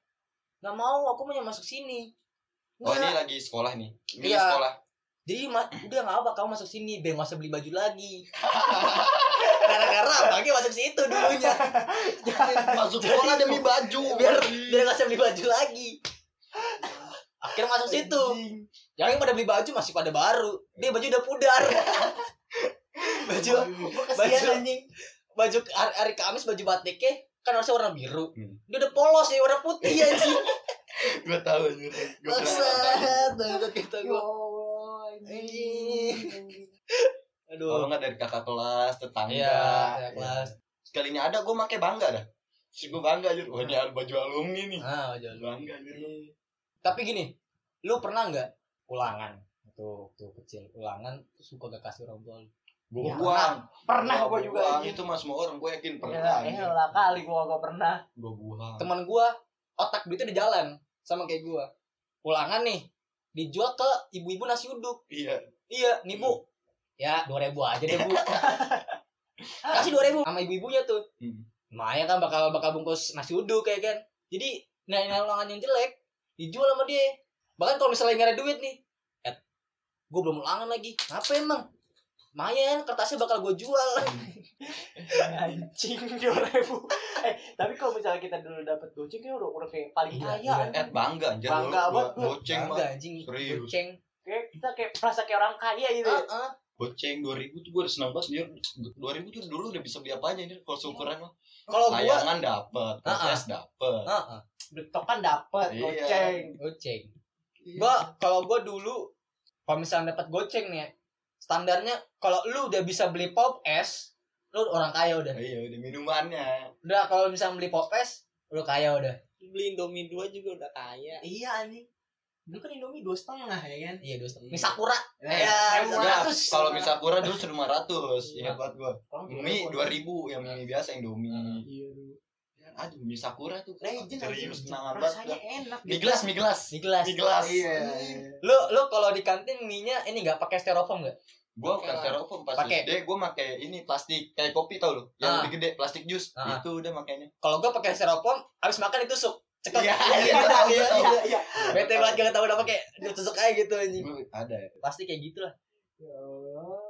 [SPEAKER 1] nggak mau aku mau masuk sini.
[SPEAKER 4] Oh ini lagi sekolah nih ini
[SPEAKER 1] Iya.
[SPEAKER 4] sekolah.
[SPEAKER 1] Jadi ma- udah nggak apa kamu masuk sini biar nggak usah beli baju lagi. Gara-gara abangnya masuk situ dulunya.
[SPEAKER 4] Masuk sekolah demi baju.
[SPEAKER 1] biar biar nggak usah beli baju lagi. Akhirnya masuk situ. Yang pada beli baju masih pada baru. Dia baju udah pudar. Baju baju anjing. baju hari, hari Kamis baju batiknya kan harusnya warna biru
[SPEAKER 4] Hmm.
[SPEAKER 1] dia udah polos ya warna putih anjing
[SPEAKER 4] Gue tahu anjir. Gue pernah
[SPEAKER 1] kita
[SPEAKER 5] Ya
[SPEAKER 1] gua.
[SPEAKER 5] Allah,
[SPEAKER 1] Anjing.
[SPEAKER 4] Kalau
[SPEAKER 1] Aduh.
[SPEAKER 4] nggak dari kakak kelas, tetangga.
[SPEAKER 1] Iya, ya,
[SPEAKER 4] Ya.
[SPEAKER 1] kelas.
[SPEAKER 4] Sekalinya ada gue pakai bangga dah. Si gue bangga aja. Wah ini baju alumni nih.
[SPEAKER 1] Ah, jangan.
[SPEAKER 4] Bangga aja.
[SPEAKER 1] Tapi gini, lu pernah nggak ulangan? Tuh, tuh kecil ulangan terus suka gak kasih orang tua lu.
[SPEAKER 4] Gue
[SPEAKER 5] Ya,
[SPEAKER 4] buang.
[SPEAKER 2] Pernah gua juga.
[SPEAKER 4] buang. Itu mah semua orang gue yakin
[SPEAKER 5] Ya,
[SPEAKER 4] pernah.
[SPEAKER 5] elah kali gua gak pernah.
[SPEAKER 4] Gue buang.
[SPEAKER 1] Teman gua otak duitnya di jalan sama kayak gua. Ulangan nih dijual ke ibu-ibu nasi uduk.
[SPEAKER 4] Iya.
[SPEAKER 1] Iya, nih Bu. Ya, 2000 aja deh, Bu. Kasih 2000 sama ibu-ibunya tuh.
[SPEAKER 4] Hmm.
[SPEAKER 1] Maya kan bakal bakal bungkus nasi uduk kayak kan. Jadi, nah ini ulangan yang jelek dijual sama dia. Bahkan kalau misalnya nggak ada duit nih, eh, gue belum ulangan lagi. Apa emang? Lumayan, kertasnya bakal gue jual.
[SPEAKER 2] Anjing dua ribu. Eh tapi kalau misalnya kita dulu dapat goceng kayak udah udah kayak paling
[SPEAKER 1] Iya,
[SPEAKER 2] kaya.
[SPEAKER 1] iya.
[SPEAKER 2] anjing.
[SPEAKER 4] Eh bangga anjir.
[SPEAKER 2] Bangga banget.
[SPEAKER 4] Goceng mah.
[SPEAKER 1] Enggak anjing.
[SPEAKER 4] Serius.
[SPEAKER 1] Goceng.
[SPEAKER 2] Kayak kita kayak merasa kayak orang kaya gitu. ya.
[SPEAKER 1] Heeh.
[SPEAKER 4] Goceng 2000 tuh gue udah seneng banget anjir. 2000 tuh dulu udah bisa beli apa aja anjir kalau seukuran mah.
[SPEAKER 1] Kalau gua
[SPEAKER 4] Layangan dapet,
[SPEAKER 1] Ah, ah.
[SPEAKER 4] kulkas dapet.
[SPEAKER 1] Heeh,
[SPEAKER 2] kan dapat
[SPEAKER 4] Iya.
[SPEAKER 2] goceng.
[SPEAKER 1] goceng. Gua kalau gua dulu kalau misalnya dapat goceng nih ya, standarnya kalau lu udah bisa beli pop es, lu orang kaya udah.
[SPEAKER 4] Iya, udah minumannya.
[SPEAKER 1] Udah kalau misalnya beli pop es, lu kaya udah.
[SPEAKER 3] Beli Indomie 2 juga udah kaya.
[SPEAKER 2] Iya anjing. Dulu kan Indomie dua setengah ya kan.
[SPEAKER 1] Iya, dua setengah.
[SPEAKER 3] Iya.
[SPEAKER 1] Mie Sakura.
[SPEAKER 2] Ya,
[SPEAKER 1] Ya,
[SPEAKER 2] ratus.
[SPEAKER 4] kalau mie sakura dulu 1500.
[SPEAKER 1] Iya.
[SPEAKER 4] Ingat banget gua.
[SPEAKER 2] Kalau
[SPEAKER 4] Mie 2000 yang mie biasa Indomie.
[SPEAKER 2] Iya dulu.
[SPEAKER 4] Aduh, mie sakura tuh.
[SPEAKER 2] Legend
[SPEAKER 4] Serius kenangan
[SPEAKER 2] Rasanya
[SPEAKER 4] banget.
[SPEAKER 2] enak.
[SPEAKER 4] Mie gelas, mie gelas.
[SPEAKER 1] Mie gelas.
[SPEAKER 4] Mie gelas.
[SPEAKER 2] Iya.
[SPEAKER 1] Lu lu kalau di kantin mie-nya ini enggak pakai styrofoam enggak?
[SPEAKER 4] Gua bukan styrofoam pas
[SPEAKER 1] Pakai.
[SPEAKER 4] SD, gua pakai ini plastik kayak kopi tau lo, yang
[SPEAKER 1] Ah.
[SPEAKER 4] lebih gede, plastik jus.
[SPEAKER 1] Ah.
[SPEAKER 4] Itu udah makanya.
[SPEAKER 1] Kalau gua pakai styrofoam, habis makan ditusuk. Cekel.
[SPEAKER 4] Iya,
[SPEAKER 1] Iya,
[SPEAKER 4] iya,
[SPEAKER 1] tahu,
[SPEAKER 4] iya.
[SPEAKER 2] Iya, iya.
[SPEAKER 1] Bete banget gak tahu udah pakai ditusuk aja gitu anjing.
[SPEAKER 4] Ada ya.
[SPEAKER 1] Pasti kayak gitu lah.
[SPEAKER 2] Ya Allah.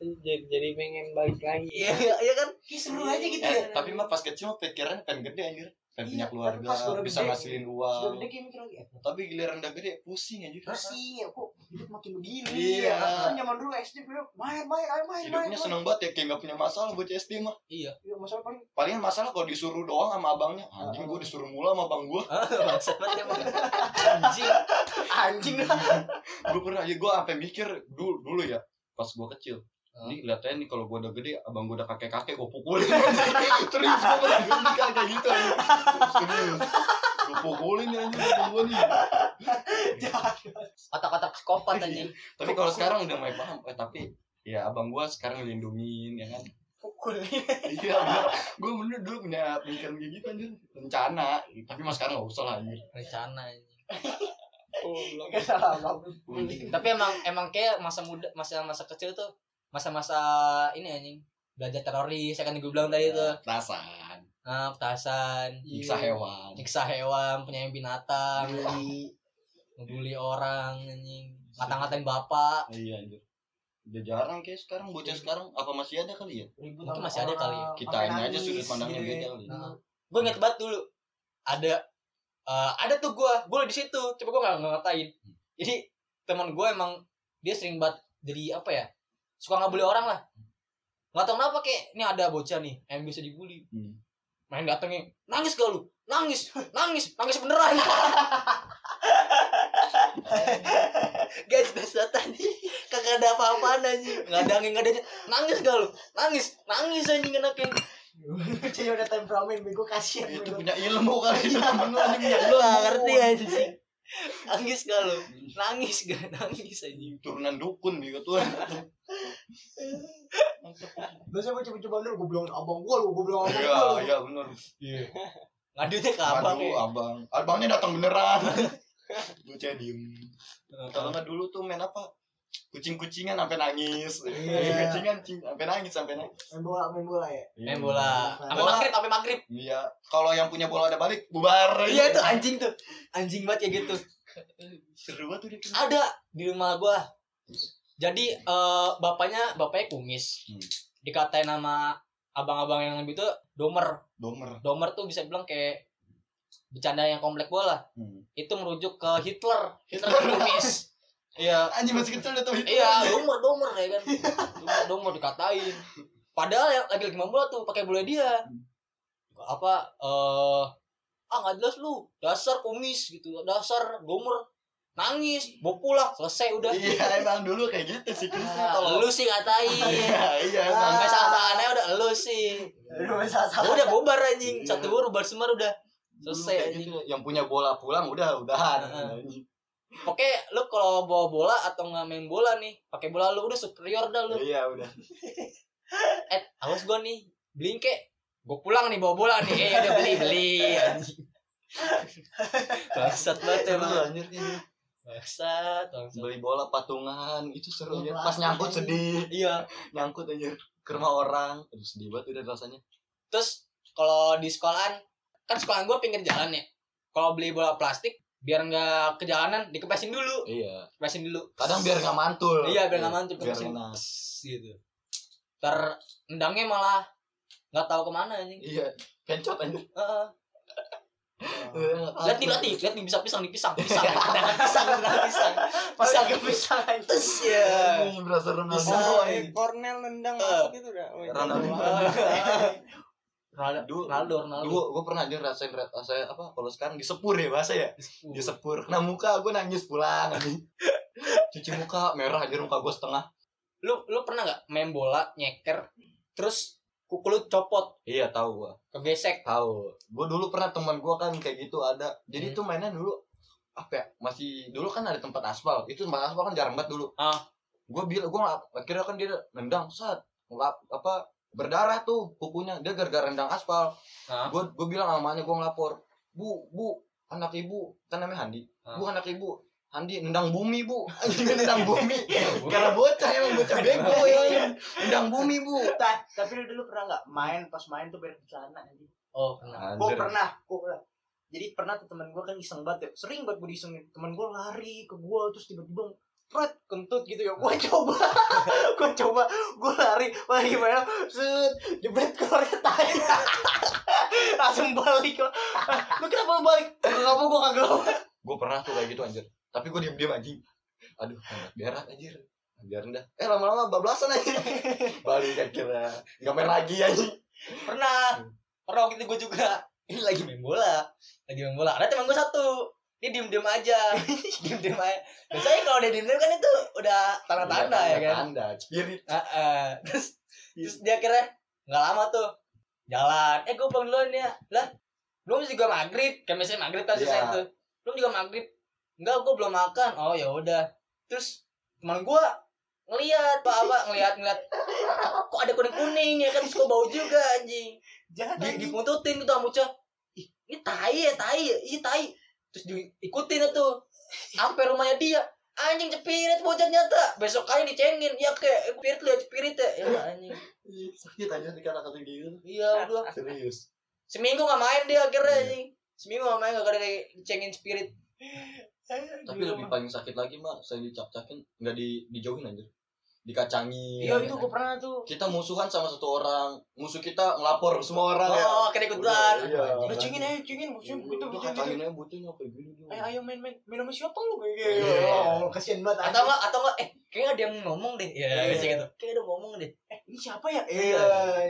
[SPEAKER 3] Jadi, jadi pengen balik lagi.
[SPEAKER 1] Iya, iya kan?
[SPEAKER 2] Kayak seru aja gitu
[SPEAKER 4] Eh,
[SPEAKER 2] ya.
[SPEAKER 4] tapi mah pas kecil mah pikirannya pengen gede anjir. Pengen
[SPEAKER 2] Iya,
[SPEAKER 4] punya keluarga, bisa
[SPEAKER 2] gede,
[SPEAKER 4] ngasilin
[SPEAKER 2] Sudah
[SPEAKER 4] uang.
[SPEAKER 2] gede kayak mikir lagi. eh,
[SPEAKER 4] Tapi giliran udah gede pusing anjir.
[SPEAKER 2] Pusing ya kok hidup makin begini.
[SPEAKER 4] Iya.
[SPEAKER 2] Kan zaman dulu SD gue main main ayo main main.
[SPEAKER 4] Hidupnya
[SPEAKER 2] main.
[SPEAKER 4] seneng banget ya kayak gak punya masalah buat SD mah.
[SPEAKER 1] Iya.
[SPEAKER 2] Iya, masalah paling
[SPEAKER 4] Palingan masalah kalau disuruh doang sama abangnya. Anjing gua disuruh mula sama abang
[SPEAKER 1] emang. Anjing.
[SPEAKER 2] anjing.
[SPEAKER 4] Gua pernah ya gua sampai mikir dulu dulu ya pas gua kecil. Ini lihat aja nih kalau gua udah gede, abang gua udah kakek-kakek gua pukulin. Serius gua pernah gua nikah kayak gitu. Serius. Gua pukulin anjing abang gua nih.
[SPEAKER 1] Otak-otak psikopat anjing.
[SPEAKER 4] Tapi kalau sekarang udah mulai paham. Eh tapi ya abang gua sekarang ngelindungin ya kan.
[SPEAKER 2] Pukul.
[SPEAKER 4] Iya, gua, gua bener dulu punya pemikiran kayak gitu anjir. Rencana. Tapi mas sekarang gak usah lah anjir.
[SPEAKER 1] Rencana anjing.
[SPEAKER 3] Oh.
[SPEAKER 1] Tapi emang emang kayak masa muda, masa masa kecil tuh masa-masa ini anjing belajar teroris ya kan gue bilang tadi tuh.
[SPEAKER 4] Perasaan.
[SPEAKER 1] nah, petasan.
[SPEAKER 4] Nyiksa hewan.
[SPEAKER 1] nyiksa hewan penyayang binatang. Ngebully orang anjing. Ngata-ngatain bapak.
[SPEAKER 4] Iya anjir. Udah jarang kayak sekarang bocah sekarang. Apa masih ada kali ya?
[SPEAKER 2] Ribut
[SPEAKER 1] Mungkin masih ada kali ya.
[SPEAKER 4] Kita ini aja sudut pandangnya
[SPEAKER 2] gitu ya.
[SPEAKER 4] beda kali.
[SPEAKER 1] Nah, gue inget banget dulu ada eh, ada tuh gue gue di situ. Coba gue nggak nggak ngatain jadi teman gue emang dia sering banget jadi apa ya suka ngebully orang lah. Nggak tahu kenapa kayak ini ada bocah nih yang bisa dibully.
[SPEAKER 4] Hmm.
[SPEAKER 1] main datengnya nangis gak lu? Nangis nangis nangis beneran. Gak jelas banget anjing. Kagak ada apa-apaan anjing. Nggak ada angin nggak ada nangis gak lu? Nangis nangis anjing anaknya
[SPEAKER 2] Bocahnya udah temperamen bego kasihan.
[SPEAKER 4] Itu punya ilmu kali itu temen lu anjing punya
[SPEAKER 1] lu
[SPEAKER 4] ilmu.
[SPEAKER 1] gak ngerti anjing nangis gak lu nangis gak nangis anjing
[SPEAKER 4] Turunan dukun gitu tuh.
[SPEAKER 2] Biasanya gue coba-coba dulu gue bilang abang gue lu, gue bilang abang
[SPEAKER 4] Iya,
[SPEAKER 2] gue lu.
[SPEAKER 4] iya
[SPEAKER 1] ngadunya ke abang
[SPEAKER 4] Aduh,
[SPEAKER 1] ya
[SPEAKER 4] abang. Abangnya datang beneran. Bocah diem. Kalau nggak dulu tuh main apa? Kucing-kucingan sampai nangis.
[SPEAKER 2] Iya.
[SPEAKER 4] Kucingan cing- sampai nangis sampai nangis.
[SPEAKER 2] Main bola, main bola ya.
[SPEAKER 1] main bola sampai
[SPEAKER 4] Bola.
[SPEAKER 1] maghrib sampai maghrib
[SPEAKER 4] Iya, kalau yang punya bola ada balik bubar.
[SPEAKER 1] iya tuh anjing tuh anjing banget kayak gitu
[SPEAKER 4] Seru banget tuh dia.
[SPEAKER 1] ada di rumah gua Jadi eh, bapaknya bapaknya kumis.
[SPEAKER 4] Hmm.
[SPEAKER 1] Dikatain nama abang-abang yang lebih tua domer.
[SPEAKER 4] Domer.
[SPEAKER 1] Domer tuh bisa bilang kayak bercanda yang komplek bola.
[SPEAKER 4] Hmm.
[SPEAKER 1] Itu merujuk ke Hitler. Hitler kumis. Iya.
[SPEAKER 4] Anjing masih kecil udah tuh.
[SPEAKER 1] Iya, domer domer ya kan. Domer domer dikatain. Padahal yang lagi lagi main bola tuh pakai bola dia. Apa eh ah nggak jelas lu dasar kumis gitu dasar domer nangis mau pulang selesai udah
[SPEAKER 4] Iya emang dulu kayak gitu sih Chris
[SPEAKER 1] Ah,
[SPEAKER 4] kalau
[SPEAKER 1] lu sih ngatain
[SPEAKER 4] Iya iya emang.
[SPEAKER 1] sampai salah udah lu sih
[SPEAKER 2] salah-salah.
[SPEAKER 1] udah bubar anjing
[SPEAKER 4] Iya.
[SPEAKER 1] satu baru bubar semar udah selesai anjing
[SPEAKER 4] gitu. Yang punya bola pulang udah udahan.
[SPEAKER 1] Oke lu kalau bawa bola atau nggak main bola nih pakai bola lu udah superior dah lu
[SPEAKER 4] Iya udah.
[SPEAKER 1] eh awas gua nih beliin kek gua pulang nih bawa bola nih eh udah beli beli bangsat banget emang
[SPEAKER 4] anjir ini.
[SPEAKER 1] bangsat bangsat
[SPEAKER 4] Beli bola patungan itu seru.
[SPEAKER 2] Bola
[SPEAKER 4] Pas nyangkut sedih.
[SPEAKER 1] iya
[SPEAKER 4] Nyangkut anjir ke rumah orang. Aduh sedih banget udah rasanya.
[SPEAKER 1] terus kalau di sekolahan kan sekolahan gua pinggir jalan ya kalau beli bola plastik biar nggak ke jalanan dikepesin dulu
[SPEAKER 4] Iya.
[SPEAKER 1] kepesin dulu
[SPEAKER 4] Kadang biar nggak mantul.
[SPEAKER 1] iya biar nggak mantul
[SPEAKER 4] Biar.
[SPEAKER 1] Pss, gitu ter endangnya malah nggak tahu ke mana anjing
[SPEAKER 4] Iya. Kencot anjir.
[SPEAKER 1] Heeh.
[SPEAKER 4] Eh,
[SPEAKER 1] lihat nih lihat nih lihat nih bisa pisang nih pisang pisang pisang tendangan pisang
[SPEAKER 2] Pas
[SPEAKER 1] pisang
[SPEAKER 2] lagi pisang anjing.
[SPEAKER 1] terus ya
[SPEAKER 4] Anjing, Berasa Ronaldo.
[SPEAKER 1] Bisa.
[SPEAKER 3] Oh,
[SPEAKER 1] anjing.
[SPEAKER 3] eh, Cornel nendang masuk itu udah. Oh,
[SPEAKER 4] Ronaldo.
[SPEAKER 1] Ronaldo
[SPEAKER 4] Dulu-
[SPEAKER 1] Ronaldo Ronaldo.
[SPEAKER 4] Dulu gue pernah aja rasain rasanya apa kalau sekarang disepur ya bahasa ya? Disepur. Kena muka gue nangis pulang. Cuci muka merah aja muka gue setengah.
[SPEAKER 1] Lu lu pernah nggak main bola nyeker terus kuku lu copot?
[SPEAKER 4] Iya tahu gue
[SPEAKER 1] kegesek.
[SPEAKER 4] Tahu. Gue dulu pernah teman gue kan kayak gitu ada.
[SPEAKER 1] Hmm.
[SPEAKER 4] jadi itu mainnya dulu apa ya masih dulu kan ada tempat aspal. Itu tempat aspal kan jarang banget dulu.
[SPEAKER 1] Ah.
[SPEAKER 4] gue bilang gue akhirnya kan dia nendang saat apa berdarah tuh kukunya dia gara-gara nendang aspal. Gue gue bilang namanya gue ngelapor bu bu anak ibu kan namanya Handi.
[SPEAKER 1] Ah.
[SPEAKER 4] bu anak ibu Handi nendang bumi bu. Anjing, nendang bumi. Karena bocah emang bocah bego ya. Nendang bumi bu.
[SPEAKER 2] Ta- Tapi lu dulu pernah nggak main pas main tuh celana anjing?
[SPEAKER 1] oh pernah.
[SPEAKER 2] Gue pernah, gue pernah. Jadi pernah tuh temen gue kan iseng banget ya. Sering banget gue disengin. Temen gue lari ke gue terus tiba-tiba pret kentut gitu ya. Gue coba, gue coba, gue lari, lari gimana? Set, jebret keluarnya tai. Langsung balik. Lu kenapa lu balik? Gak apa gue kagak
[SPEAKER 4] gue pernah tuh kayak gitu anjir. Tapi gue diem diem anjing. Aduh berak anjir. Biarin dah. Eh lama-lama bablasan anjir balik akhirnya nggak main lagi anjing.
[SPEAKER 1] Pernah. Pernah waktu itu gue juga. Ini lagi main bola. Lagi main bola. Ada teman gue satu dia diem diem aja. Diem diem aja. Biasanya kalau dia diem diem kan itu udah tanda-tanda ya kan?
[SPEAKER 4] tanda spirit.
[SPEAKER 1] Ah, ah. terus terus dia akhirnya nggak lama tuh jalan. Eh gue pulang duluan ya. Lah belum juga maghrib. Kan biasanya maghrib kan selesai
[SPEAKER 4] Iya.
[SPEAKER 1] tuh. Belum juga maghrib. Enggak gue belum makan. Oh ya udah. Terus teman gue ngeliat. Apa apa? Ngeliat ngeliat. Kok ada kuning kuning ya kan? Terus gue bau juga anjing.
[SPEAKER 2] Jangan
[SPEAKER 1] di, dipuntutin gitu sama bocah. Ih ini tai ya tai ya. Iya tai terus diikutin tuh sampai rumahnya dia anjing cepirit bocah nyata. Besok kali dicengin. Ya kayak cepirit ya cepirit ya. Ya anjing.
[SPEAKER 4] Sakit aja di kata-kata gitu.
[SPEAKER 1] Iya udah
[SPEAKER 4] serius?
[SPEAKER 1] Seminggu nggak main dia akhirnya anjing. Seminggu nggak main gak ada dicengin spirit
[SPEAKER 4] tapi lebih paling sakit lagi mah saya dicap-capin nggak di dijauhin aja dikacangin
[SPEAKER 2] Iya itu gue pernah tuh.
[SPEAKER 4] kita musuhan sama satu orang musuh kita ngelapor ke semua orang ya
[SPEAKER 1] oh akhirnya ikutan
[SPEAKER 4] Iya.
[SPEAKER 2] Udah cingin aja, cingin, bucin, gitu,
[SPEAKER 4] Udah
[SPEAKER 2] bucin,
[SPEAKER 4] kacangin
[SPEAKER 2] gitu.
[SPEAKER 4] aja butuhnya kayak gini gini.
[SPEAKER 2] Ayo, ayo main, main, main sama siapa lu kayak
[SPEAKER 4] Iya.
[SPEAKER 2] gitu. Oh, kasihan banget.
[SPEAKER 1] atau enggak atau enggak eh kayaknya ada yang ngomong deh ya
[SPEAKER 2] Iya.
[SPEAKER 1] biasa gitu kayak ada yang ngomong deh
[SPEAKER 2] Eh, ini siapa ya?
[SPEAKER 1] Iya.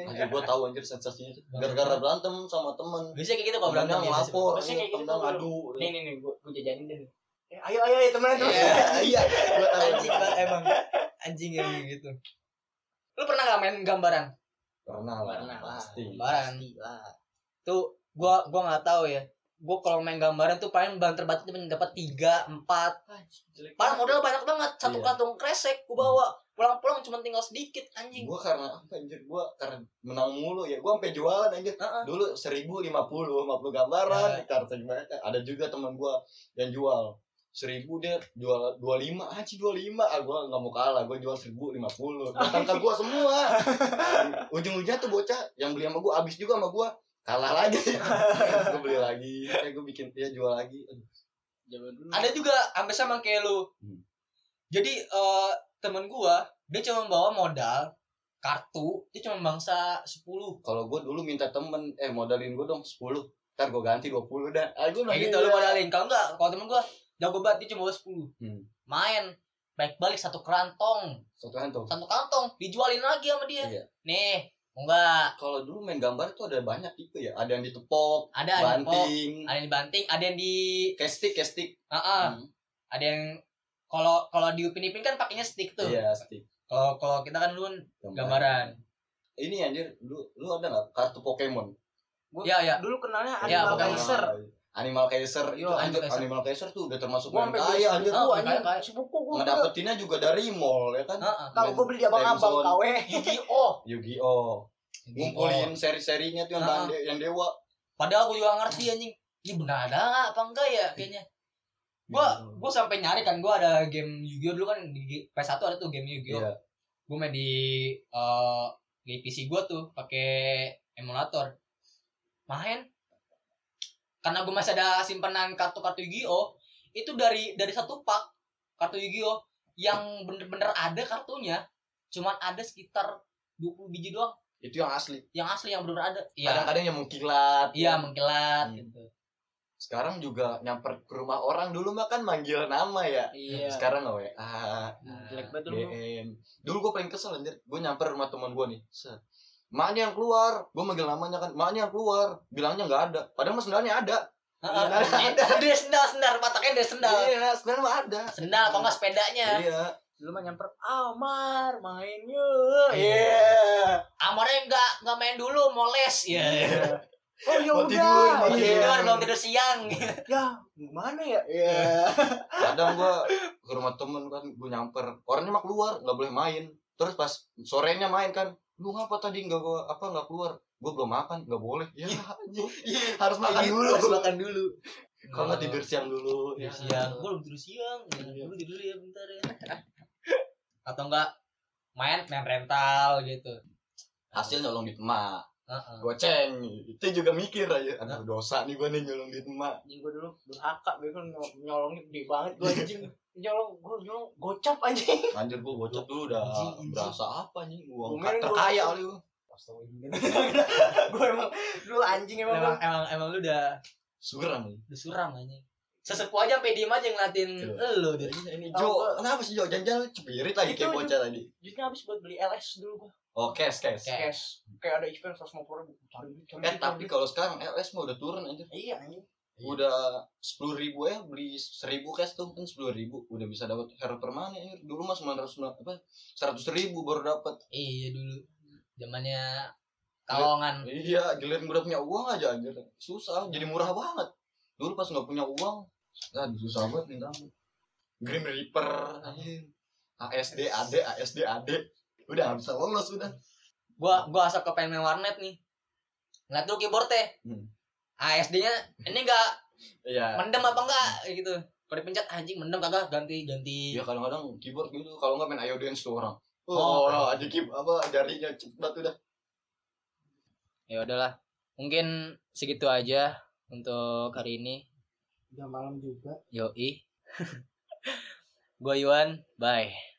[SPEAKER 4] Anjir gua tahu anjir sensasinya tuh. Gara-gara berantem sama temen.
[SPEAKER 1] biasanya kayak gitu kalau berantem
[SPEAKER 4] ngelapor,
[SPEAKER 2] Biasanya kayak gitu
[SPEAKER 4] ngadu.
[SPEAKER 1] nih nih nih gue gue jajanin deh.
[SPEAKER 2] Eh, ayo, ayo, ayo teman teman.
[SPEAKER 1] Iya.
[SPEAKER 4] Iya, gua tahu.
[SPEAKER 1] emang anjing yang gitu lu pernah nggak main gambaran
[SPEAKER 4] Pernah lah,
[SPEAKER 2] Pernah lah.
[SPEAKER 4] pasti.
[SPEAKER 1] gambaran
[SPEAKER 2] lah.
[SPEAKER 1] tuh gua gua nggak tahu ya gua kalau main gambaran tuh paling bahan terbatas cuma dapat tiga empat paling modal banyak banget satu
[SPEAKER 4] Iya.
[SPEAKER 1] kantong kresek gua bawa pulang-pulang cuma tinggal sedikit anjing
[SPEAKER 4] Gua karena apa anjir gua karena menang mulu ya. Gua sampai jualan anjir.
[SPEAKER 1] Heeh.
[SPEAKER 4] Dulu 1050, 50 gambaran
[SPEAKER 1] Ya.
[SPEAKER 4] di kartu mereka. Ada juga teman gua yang jual seribu dia jual dua lima. Aja dua lima. Ah gua nggak mau kalah. Gua jual seribu lima puluh. Datang ke gua semua. Ujung ujungnya tuh bocah. Yang beli sama gua habis juga sama gua. Kalah lagi. Gua beli lagi. Kayak gua bikin dia jual lagi. Aduh,
[SPEAKER 2] Zaman dulu.
[SPEAKER 1] ada juga hampir sama kayak lu.
[SPEAKER 4] Hmm.
[SPEAKER 1] jadi eh temen gua dia cuma bawa modal kartu. Dia cuma bangsa 10
[SPEAKER 4] Kalau gue dulu minta temen, eh modalin gue dong 10 Ntar gue ganti 20 dah. Ah, gue
[SPEAKER 1] kayak gitu lu modalin. Kalau enggak kalau temen gua jago banget dia cuma bawa 10
[SPEAKER 4] Hmm.
[SPEAKER 1] main baik balik satu kerantong
[SPEAKER 4] Satu kantong
[SPEAKER 1] satu kantong dijualin lagi sama dia
[SPEAKER 4] Iya.
[SPEAKER 1] nih enggak
[SPEAKER 4] Kalau dulu main gambar tuh ada banyak tipe ya Ada yang ditepok,
[SPEAKER 1] ada ada yang
[SPEAKER 4] banting
[SPEAKER 1] ada yang dibanting ada yang di
[SPEAKER 4] Castik, castik
[SPEAKER 1] Ah, ah.
[SPEAKER 4] Hmm.
[SPEAKER 1] ada yang kalau kalau di Upin Ipin kan pakainya stick tuh
[SPEAKER 4] Iya, stick
[SPEAKER 1] kalau kalau kita kan dulu kan gambaran
[SPEAKER 4] Ini anjir, lu, lu ada gak kartu Pokemon?
[SPEAKER 2] Gua
[SPEAKER 1] Iya, iya.
[SPEAKER 2] Dulu kenalnya
[SPEAKER 1] Iya,
[SPEAKER 2] Animal
[SPEAKER 1] Pokemon.
[SPEAKER 2] Kaiser.
[SPEAKER 4] Animal Kaiser itu
[SPEAKER 2] Yo,
[SPEAKER 4] anjir,
[SPEAKER 1] Animal Kaiser.
[SPEAKER 4] Animal Kaiser tuh udah termasuk
[SPEAKER 2] Gua
[SPEAKER 4] kaya anjir.
[SPEAKER 1] Oh,
[SPEAKER 2] anjing.
[SPEAKER 1] kayak-
[SPEAKER 2] Sepupu gua.
[SPEAKER 4] Ngedapetinnya juga dari mall ya kan.
[SPEAKER 1] Heeh.
[SPEAKER 2] Tahu gua beli di abang-abang. KW.
[SPEAKER 1] Yu-Gi-Oh
[SPEAKER 4] Yu-Gi-Oh. Ngumpulin seri-serinya tuh yang yang dewa.
[SPEAKER 1] padahal gue juga ngerti anjing ini benar ada apa enggak ya kayaknya gua gua sampai nyari kan gua ada game Yu-Gi-Oh dulu kan di PS1 ada tuh game Yu-Gi-Oh
[SPEAKER 4] Iya.
[SPEAKER 1] gue main di eh di PC gua tuh pakai emulator main karena gue masih ada simpanan kartu-kartu Yu-Gi-Oh itu dari dari satu pak kartu Yu-Gi-Oh yang bener-bener ada kartunya cuman ada sekitar 20 biji doang
[SPEAKER 4] Itu yang asli.
[SPEAKER 1] yang asli yang bener ada iya
[SPEAKER 4] Kadang-kadang yang mengkilat.
[SPEAKER 1] iya mengkilat
[SPEAKER 4] Hmm.
[SPEAKER 1] gitu
[SPEAKER 4] Sekarang juga nyamper ke rumah orang dulu mah kan manggil nama ya.
[SPEAKER 2] Iya.
[SPEAKER 4] Sekarang nggak WA,
[SPEAKER 2] Jelek banget dulu.
[SPEAKER 4] Dulu gue paling kesel anjir. Gue nyamper rumah teman gue nih. Set. Maknya yang keluar, gue manggil namanya kan, maknya yang keluar, bilangnya nggak ada. Padahal mah sebenarnya ada.
[SPEAKER 1] Heeh.
[SPEAKER 4] Iya,
[SPEAKER 1] ada dia sendal sendal pataknya dia sendal
[SPEAKER 4] Iya, sebenarnya mah ada.
[SPEAKER 1] sendal atau enggak sepedanya
[SPEAKER 4] Iya.
[SPEAKER 2] Dulu mah nyamper Amar main yuk. Iya.
[SPEAKER 1] amarnya enggak enggak main dulu mau les ya
[SPEAKER 2] Oh ya
[SPEAKER 4] Mau
[SPEAKER 2] udah.
[SPEAKER 4] tidur, mau
[SPEAKER 1] tidur
[SPEAKER 2] Iya.
[SPEAKER 1] belum tidur siang
[SPEAKER 2] Ya, gimana ya? Iya.
[SPEAKER 4] kadang gua ke rumah temen kan gue nyamper orangnya mah keluar nggak boleh main terus pas sorenya main kan lu ngapa tadi nggak gua apa nggak keluar? Gue belum makan nggak boleh. Ya anjing. harus makan dulu.
[SPEAKER 1] harus makan dulu.
[SPEAKER 4] Kalau nggak tidur siang dulu.
[SPEAKER 1] Tidur
[SPEAKER 4] ya.
[SPEAKER 1] siang. Gue belum tidur siang. Ya, dulu tidur ya bentar ya. Atau enggak main main rental gitu.
[SPEAKER 4] Hasil nyolong di emak
[SPEAKER 1] Heeh.
[SPEAKER 4] goceng itu juga mikir aja aduh dosa nih gue nih nyolong di emak
[SPEAKER 2] Anjing gua dulu durhaka gue kan nyolongnya gede banget gua anjing. Nyolong gua nyolong gocap anjing.
[SPEAKER 4] anjir gue gocap dulu udah
[SPEAKER 1] Anjing, anjing.
[SPEAKER 4] berasa apa nih uang terkaya kali lu
[SPEAKER 2] gue emang dulu anjing emang.
[SPEAKER 1] emang emang emang lu udah
[SPEAKER 4] suram nih
[SPEAKER 1] udah suram aja sesepuh aja sampai diem aja ngeliatin
[SPEAKER 4] Iya.
[SPEAKER 1] lu deh
[SPEAKER 4] ini Jo kenapa sih Jo jangan cepirit lagi kayak bocah tadi
[SPEAKER 2] Duitnya habis buat beli LS dulu gua.
[SPEAKER 4] Oh cash cash
[SPEAKER 1] Cash.
[SPEAKER 2] Cash. Kayak ada event 150 ribu. Cari duit, cari
[SPEAKER 4] eh tapi kalau sekarang LS mah udah turun aja.
[SPEAKER 2] Iya anjing.
[SPEAKER 4] udah sepuluh ribu ya beli seribu cash tuh kan sepuluh ribu udah bisa dapat hero permanen ya. dulu mah sembilan ratus apa seratus ribu baru dapat
[SPEAKER 1] iya dulu zamannya kalongan
[SPEAKER 4] iya giliran udah punya uang aja anjir susah jadi murah banget dulu pas nggak punya uang nah susah banget minta ampun. Grim Reaper anjir ASD AD ASD AD udah nggak bisa lolos udah.
[SPEAKER 1] Gua gua asal kepengen main warnet nih. Ngeliat dulu keyboardnya
[SPEAKER 4] Hmm.
[SPEAKER 1] ASD-nya ini enggak
[SPEAKER 4] iya.
[SPEAKER 1] mendem apa enggak gitu. Kalau dipencet anjing mendem kagak ganti ganti.
[SPEAKER 4] Iya kadang-kadang keyboard gitu kalau nggak main Ayo Dance tuh orang.
[SPEAKER 1] Oh.
[SPEAKER 4] oh, aja keyboard apa jarinya cepet udah.
[SPEAKER 1] Ya udahlah mungkin segitu aja untuk hari ini.
[SPEAKER 2] Udah malam juga.
[SPEAKER 1] yoi. Gua Yuan bye